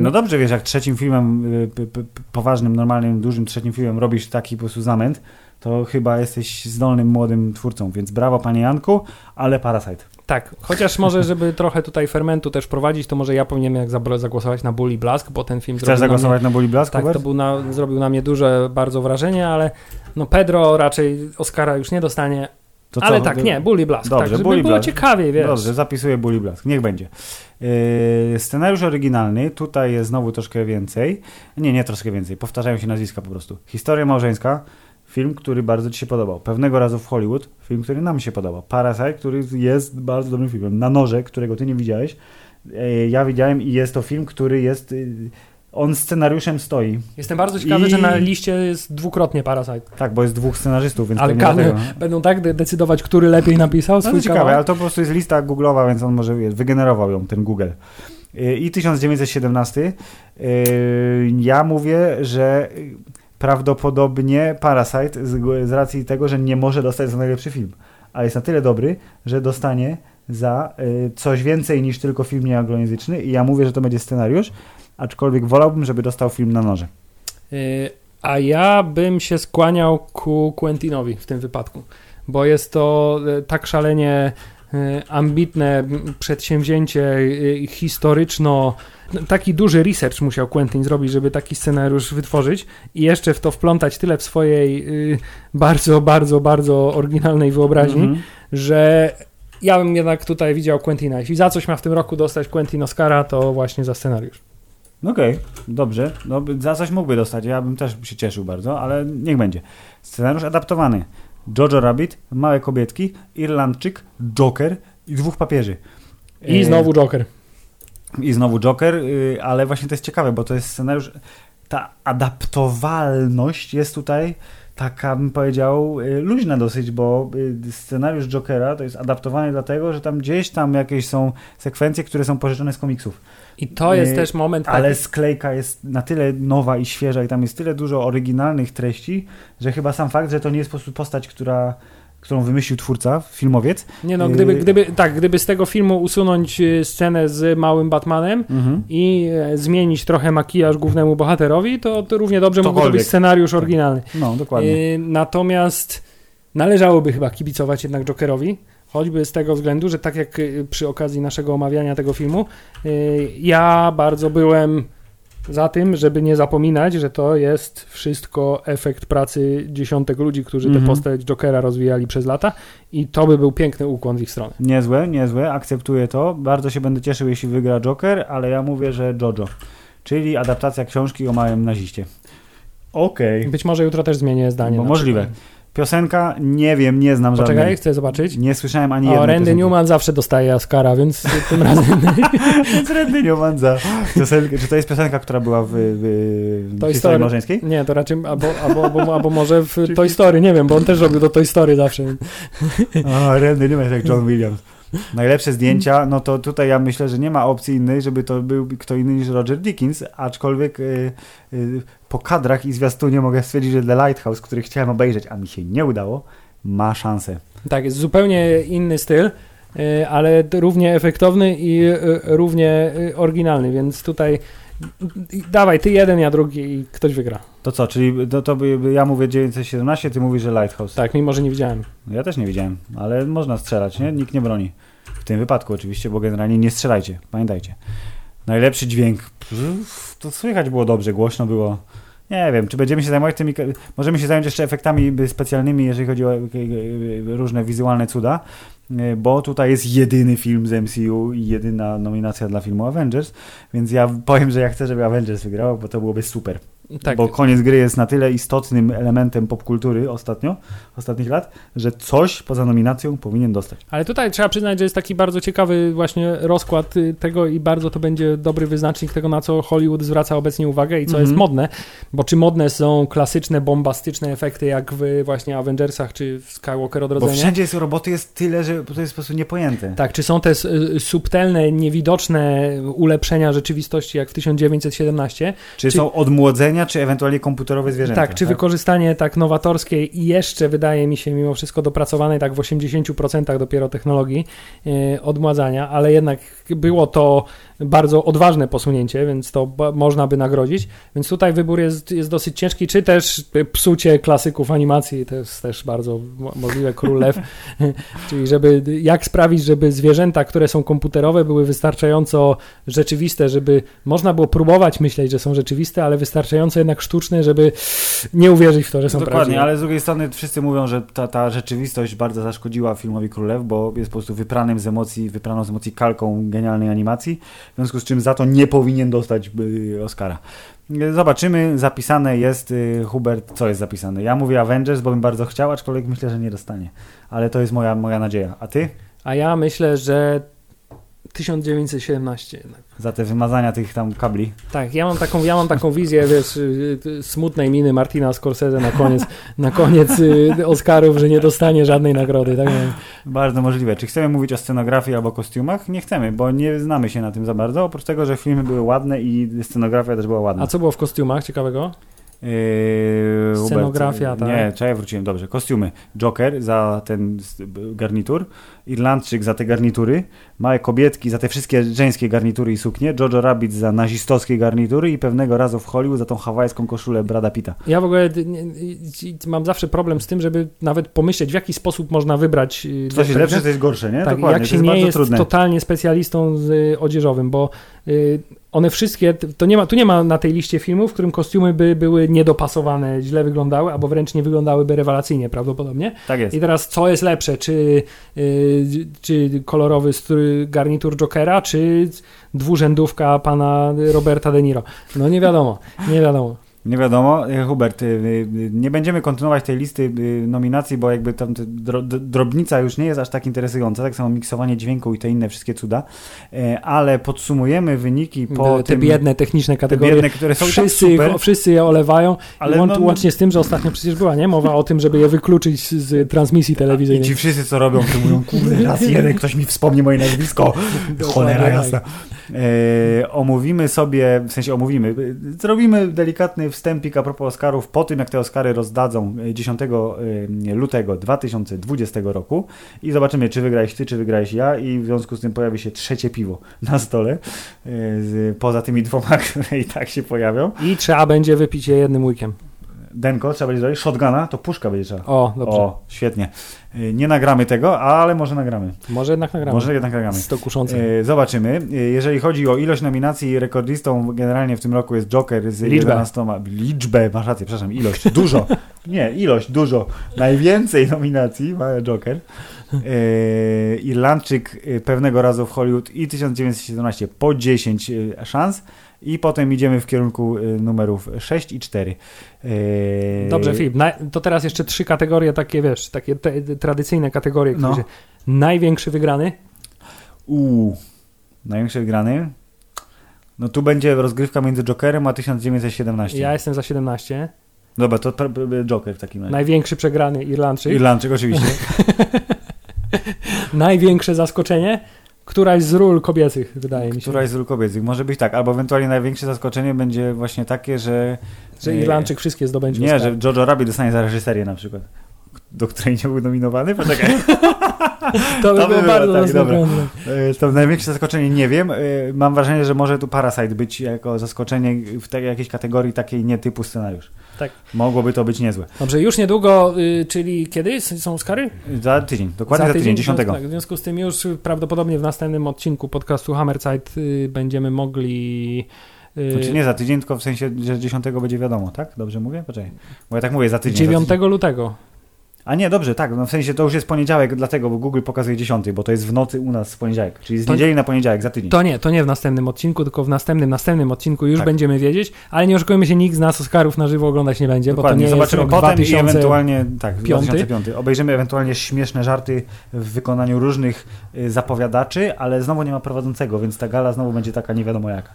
No dobrze, wiesz, jak trzecim filmem, p- poważnym, normalnym, dużym trzecim filmem robisz taki po prostu zamęt, to chyba jesteś zdolnym, młodym twórcą, więc brawo panie Janku, ale Parasite. tak, chociaż może, żeby trochę tutaj fermentu też prowadzić, to może ja powinienem jak zagłosować na i Blask, bo ten film Chcesz zagłosować na Blask, Na mnie, tak, Hubert? to był na, zrobił na mnie duże bardzo wrażenie, ale no Pedro raczej Oscara już nie dostanie, To ale co? tak, nie, i Blask, Dobrze, tak, żeby i było Blask. ciekawie, wiesz. Dobrze, zapisuję Bully Blask. Niech będzie. Yy, scenariusz oryginalny, tutaj jest znowu troszkę więcej. Nie, nie troszkę więcej, powtarzają się nazwiska po prostu. Historia małżeńska, film, który bardzo Ci się podobał. Pewnego razu w Hollywood, film, który nam się podobał. Parasite, który jest bardzo dobrym filmem. Na noże, którego Ty nie widziałeś. Yy, ja widziałem i jest to film, który jest... On scenariuszem stoi. Jestem bardzo ciekawy, I- że na liście jest dwukrotnie Parasite, Tak, bo jest dwóch scenarzystów, więc ale. Kany będą tak de- decydować, który lepiej napisał No swój to ciekawe, kawałek. ale to po prostu jest lista Google'owa, więc on może wygenerował ją, ten Google. I 1917. Yy, Ja mówię, że prawdopodobnie Parasite z, z racji tego, że nie może dostać za najlepszy film, ale jest na tyle dobry, że dostanie za yy, coś więcej niż tylko film nieanglojęzyczny i ja mówię, że to będzie scenariusz, aczkolwiek wolałbym, żeby dostał film na noże. Y, A ja bym się skłaniał ku Quentinowi w tym wypadku, bo jest to y, tak szalenie y, ambitne przedsięwzięcie historyczno. no, Taki duży research musiał Quentin zrobić, żeby taki scenariusz wytworzyć i jeszcze w to wplątać tyle w swojej bardzo, bardzo, bardzo oryginalnej wyobraźni, Mhm. że ja bym jednak tutaj widział Quentina. Jeśli za coś ma w tym roku dostać Quentin Oscara, to właśnie za scenariusz. Okej, dobrze. No, za coś mógłby dostać. Ja bym też się cieszył bardzo, ale niech będzie. Scenariusz adaptowany. Jojo Rabbit, Małe Kobietki, Irlandczyk, Joker i dwóch papieży. I E, znowu Joker. I znowu Joker, y, ale właśnie to jest ciekawe, bo to jest scenariusz. Ta adaptowalność jest tutaj taka, bym powiedział, y, luźna dosyć, bo y, scenariusz Jokera to jest adaptowany dlatego, że tam gdzieś tam jakieś są sekwencje, które są pożyczone z komiksów. I to jest Nie, też moment taki, Ale sklejka jest na tyle nowa i świeża i tam jest tyle dużo oryginalnych treści, że chyba sam fakt, że to nie jest po prostu postać, która, którą wymyślił twórca, filmowiec. Nie no, gdyby, Yy. gdyby, tak, gdyby z tego filmu usunąć y, scenę z małym Batmanem i e, zmienić trochę makijaż głównemu bohaterowi, to, to równie dobrze mógłby być scenariusz oryginalny. No, dokładnie. Y, natomiast należałoby chyba kibicować jednak Jokerowi, choćby z tego względu, że tak jak y, przy okazji naszego omawiania tego filmu, y, ja bardzo byłem za tym, żeby nie zapominać, że to jest wszystko efekt pracy dziesiątek ludzi, którzy Mhm. tę postać Jokera rozwijali przez lata i to by był piękny ukłon w ich stronę. Niezłe, niezłe, akceptuję to. Bardzo się będę cieszył, jeśli wygra Joker, ale ja mówię, że Jojo. Czyli adaptacja książki o małym naziście. Okej. Być może jutro też zmienię zdanie. Bo możliwe. przykład. Piosenka, nie wiem, nie znam Poczekaj, żadnej. chcę zobaczyć. Nie słyszałem ani O, jednej Randy piosenki. Newman zawsze dostaje Oscara, więc tym razem Jest Randy Newman za piosenkę. Czy to jest piosenka, która była w, w, Toy historii Story. małżeńskiej? nie, to raczej albo, albo, albo, albo może w Toy Story, nie wiem, bo on też robił do Toy Story zawsze. O, Randy Newman jest jak John Williams. Najlepsze zdjęcia, no to tutaj ja myślę, że nie ma opcji innej, żeby to był kto inny niż Roger Dickens, aczkolwiek y, y, po kadrach i zwiastunie mogę stwierdzić, że The Lighthouse, który chciałem obejrzeć, a mi się nie udało, ma szansę. Tak, jest zupełnie inny styl, y, ale równie efektowny i równie oryginalny, więc tutaj dawaj, ty jeden, ja drugi i ktoś wygra. To co, czyli to, to by, ja mówię 917, ty mówisz, że Lighthouse. Tak, mimo że nie widziałem. Ja też nie widziałem, ale można strzelać, nie? Nikt nie broni. W tym wypadku oczywiście, bo generalnie nie strzelajcie, pamiętajcie. Najlepszy dźwięk. To słychać było dobrze, głośno było. Nie wiem, czy będziemy się zajmować tymi. Możemy się zająć jeszcze efektami specjalnymi, jeżeli chodzi o y, y, różne wizualne cuda, y, bo tutaj jest jedyny film z MCU i jedyna nominacja dla filmu Avengers, więc ja powiem, że ja chcę, żeby Avengers wygrał, bo to byłoby super. Tak, Bo koniec gry jest na tyle istotnym elementem popkultury ostatnio, ostatnich lat, że coś poza nominacją powinien dostać. ale tutaj trzeba przyznać, że jest taki bardzo ciekawy właśnie rozkład y, tego i bardzo to będzie dobry wyznacznik tego, na co Hollywood zwraca obecnie uwagę i co Mhm. jest modne, bo czy modne są klasyczne, bombastyczne efekty jak w właśnie Avengersach czy w Skywalker Bo Odrodzenie? wszędzie jest roboty jest tyle, że to jest po prostu niepojęte. Tak, czy są te y, subtelne, niewidoczne ulepszenia rzeczywistości jak w 1917? Czy, Czy- są odmłodzenia, czy ewentualnie komputerowe zwierzęta. tak, czy wykorzystanie tak nowatorskie i jeszcze wydaje mi się mimo wszystko dopracowanej tak w 80% dopiero technologii y, odmładzania, ale jednak było to bardzo odważne posunięcie, więc to można by nagrodzić. Więc tutaj wybór jest, jest dosyć ciężki, czy też psucie klasyków animacji, to jest też bardzo mo- możliwe, Król Lew, czyli żeby, jak sprawić, żeby zwierzęta, które są komputerowe, były wystarczająco rzeczywiste, żeby można było próbować myśleć, że są rzeczywiste, ale wystarczająco jednak sztuczne, żeby nie uwierzyć w to, że są Dokładnie, prawdziwe. ale z drugiej strony wszyscy mówią, że ta, ta rzeczywistość bardzo zaszkodziła filmowi Królew, bo jest po prostu wypranym z emocji, wypraną z emocji kalką genialnej animacji, w związku z czym za to nie powinien dostać y, Oscara. Y, Zobaczymy, zapisane jest, y, Hubert, co jest zapisane? Ja mówię Avengers, bo bym bardzo chciał, aczkolwiek myślę, że nie dostanie. Ale to jest moja, moja nadzieja. A ty? A ja myślę, że 1917 jednak. Za te wymazania tych tam kabli. Tak, ja mam taką, ja mam taką wizję, wiesz, y, y, smutnej miny Martina Scorsese na koniec, na koniec y, Oscarów, że nie dostanie żadnej nagrody. Tak? Bardzo możliwe. Czy chcemy mówić o scenografii albo kostiumach? Nie chcemy, bo nie znamy się na tym za bardzo, oprócz tego, że filmy były ładne i scenografia też była ładna. A co było w kostiumach ciekawego? Yy, Hubert, Scenografia, tak. Nie, czekaj, wróciłem, dobrze. Kostiumy. Joker za ten garnitur, Irlandczyk za te garnitury, małe kobietki za te wszystkie żeńskie garnitury i suknie, Jojo Rabbit za nazistowskie garnitury i pewnego razu w Hollywood za tą hawajską koszulę Brada Pitta. Ja w ogóle y, y, mam zawsze problem z tym, żeby nawet pomyśleć, w jaki sposób można wybrać. y, Coś jest te- lepsze, to jest gorsze, nie? Tak, Dokładnie, jak to się jest nie jest trudne. totalnie specjalistą z y, odzieżowym, bo y, one wszystkie, to nie ma, tu nie ma na tej liście filmów, w którym kostiumy by były niedopasowane, źle wyglądały, albo wręcz nie wyglądały rewelacyjnie prawdopodobnie. Tak jest. I teraz co jest lepsze, czy, y, czy kolorowy garnitur Jokera, czy dwurzędówka pana Roberta De Niro? No nie wiadomo, nie wiadomo. Nie wiadomo. E, Hubert, y, y, nie będziemy kontynuować tej listy nominacji, bo jakby tam drobnica już nie jest aż tak interesująca, tak samo miksowanie dźwięku i te inne wszystkie cuda, E, ale podsumujemy wyniki po te, te tym, biedne techniczne te kategorie. biedne, które są Wszyscy, tak super, ich- wszyscy je olewają, ale ale no, łącznie z tym, że ostatnio przecież była nie mowa o tym, żeby je wykluczyć z, transmisji i telewizyjnej. ci wszyscy co robią, to mówią, kurde, raz jeden, ktoś mi wspomni moje nazwisko, cholera jasna. E, omówimy sobie, w sensie omówimy, e, zrobimy delikatny wstępik a propos Oscarów po tym, jak te Oscary rozdadzą e, 10 e, lutego 2020 roku i zobaczymy, czy wygrałeś ty, czy wygrałeś ja i w związku z tym pojawi się trzecie piwo na stole, e, poza tymi dwoma, które i tak się pojawią. I trzeba będzie wypić je jednym łykiem. Denko, trzeba będzie zrobić, shotguna, to puszka będzie trzeba. O, dobrze. O, świetnie. E, Nie nagramy tego, ale może nagramy. Może jednak nagramy. Może jednak nagramy. To kuszące. E, Zobaczymy. E, Jeżeli chodzi o ilość nominacji, rekordistą generalnie w tym roku jest Joker z Liczbę. 11. Liczbę, masz rację, przepraszam, ilość, dużo. Nie, ilość, dużo. Najwięcej nominacji ma Joker. Irlandczyk pewnego razu w Hollywood i 1917 po 10 e, szans. I potem idziemy w kierunku y, numerów 6 i 4. Yy, Dobrze, Filip, to teraz jeszcze trzy kategorie takie, wiesz, takie te, tradycyjne kategorie. No. Które, największy wygrany? Uuu, największy wygrany. No tu będzie rozgrywka między Jokerem a 1917. Ja jestem za 17. Dobra, to Joker w takim razie. Największy przegrany Irlandczyk. Irlandczyk oczywiście. Największe zaskoczenie? Któraś z ról kobiecych, wydaje mi się. Któraś z ról kobiecych. Może być tak, albo ewentualnie największe zaskoczenie będzie właśnie takie, że... Że Irlandczyk wszystkie zdobędzie. Nie, Oscara. że Jojo Rabbit dostanie za reżyserię na przykład. Do której nie był nominowany? Poczekaj. To by to by było bardzo tak, zaskakujące. E, To największe zaskoczenie nie wiem. E, Mam wrażenie, że może tu Parasite być jako zaskoczenie w tej jakiejś kategorii takiej nie typu scenariusz. Tak. Mogłoby to być niezłe. Dobrze, już niedługo, y, czyli kiedy są Oscary? Za tydzień, dokładnie za, tydzień, 10. Tak, w związku z tym już prawdopodobnie w następnym odcinku podcastu Hammerside y, będziemy mogli... y, Znaczy nie za tydzień, tylko w sensie, że 10 będzie wiadomo, tak? Dobrze mówię? Poczekaj. Bo ja tak mówię za tydzień. za 9 tydzień. lutego. A nie, dobrze, tak. No w sensie to już jest poniedziałek, dlatego, bo Google pokazuje 10, bo to jest w nocy u nas w poniedziałek. Czyli z To- niedzieli na poniedziałek, za tydzień. To nie, to nie w następnym odcinku, tylko w następnym, następnym odcinku już Tak. będziemy wiedzieć, ale nie oszukujmy się, nikt z nas Oscarów na żywo oglądać nie będzie, Dokładnie, bo to nie zobaczymy jest rok potem 2000... i ewentualnie, tak, piąty. 2005. Obejrzymy ewentualnie śmieszne żarty w wykonaniu różnych y, zapowiadaczy, ale znowu nie ma prowadzącego, więc ta gala znowu będzie taka nie wiadomo jaka.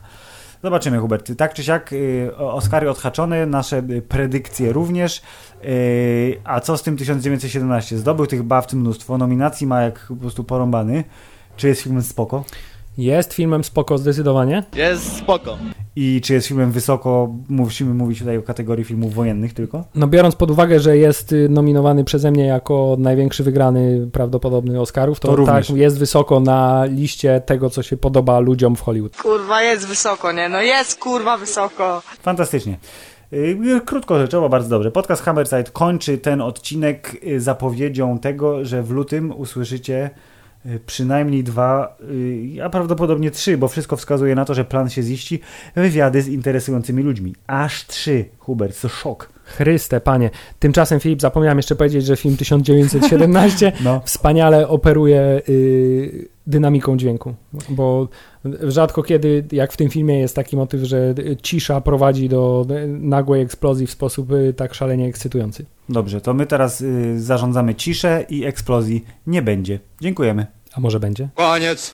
Zobaczymy, Hubert. Tak czy siak, y, Oscary odhaczone, nasze y, predykcje również. Y, A co z tym 1917? Zdobył tych bawc mnóstwo, nominacji ma jak po prostu porąbany. Czy jest filmem spoko? Jest filmem spoko zdecydowanie. Jest spoko. I czy jest filmem wysoko, musimy mówić tutaj o kategorii filmów wojennych tylko? No biorąc pod uwagę, że jest y, nominowany przeze mnie jako największy wygrany prawdopodobny Oscarów, to, To tak jest wysoko na liście tego, co się podoba ludziom w Hollywood. Kurwa, jest wysoko, nie? No jest kurwa wysoko. Fantastycznie. Yy, Krótko rzeczowo, bardzo dobrze. Podcast Hammerside kończy ten odcinek yy, zapowiedzią tego, że w lutym usłyszycie przynajmniej dwa, yy, a prawdopodobnie trzy, bo wszystko wskazuje na to, że plan się ziści, wywiady z interesującymi ludźmi. Aż trzy, Hubert, to szok. Chryste, panie. Tymczasem, Filip, zapomniałem jeszcze powiedzieć, że film 1917 No. wspaniale operuje y, dynamiką dźwięku, bo rzadko kiedy, jak w tym filmie, jest taki motyw, że cisza prowadzi do nagłej eksplozji w sposób y, tak szalenie ekscytujący. Dobrze, to my teraz yy, zarządzamy ciszę i eksplozji nie będzie. Dziękujemy. A może będzie? Koniec.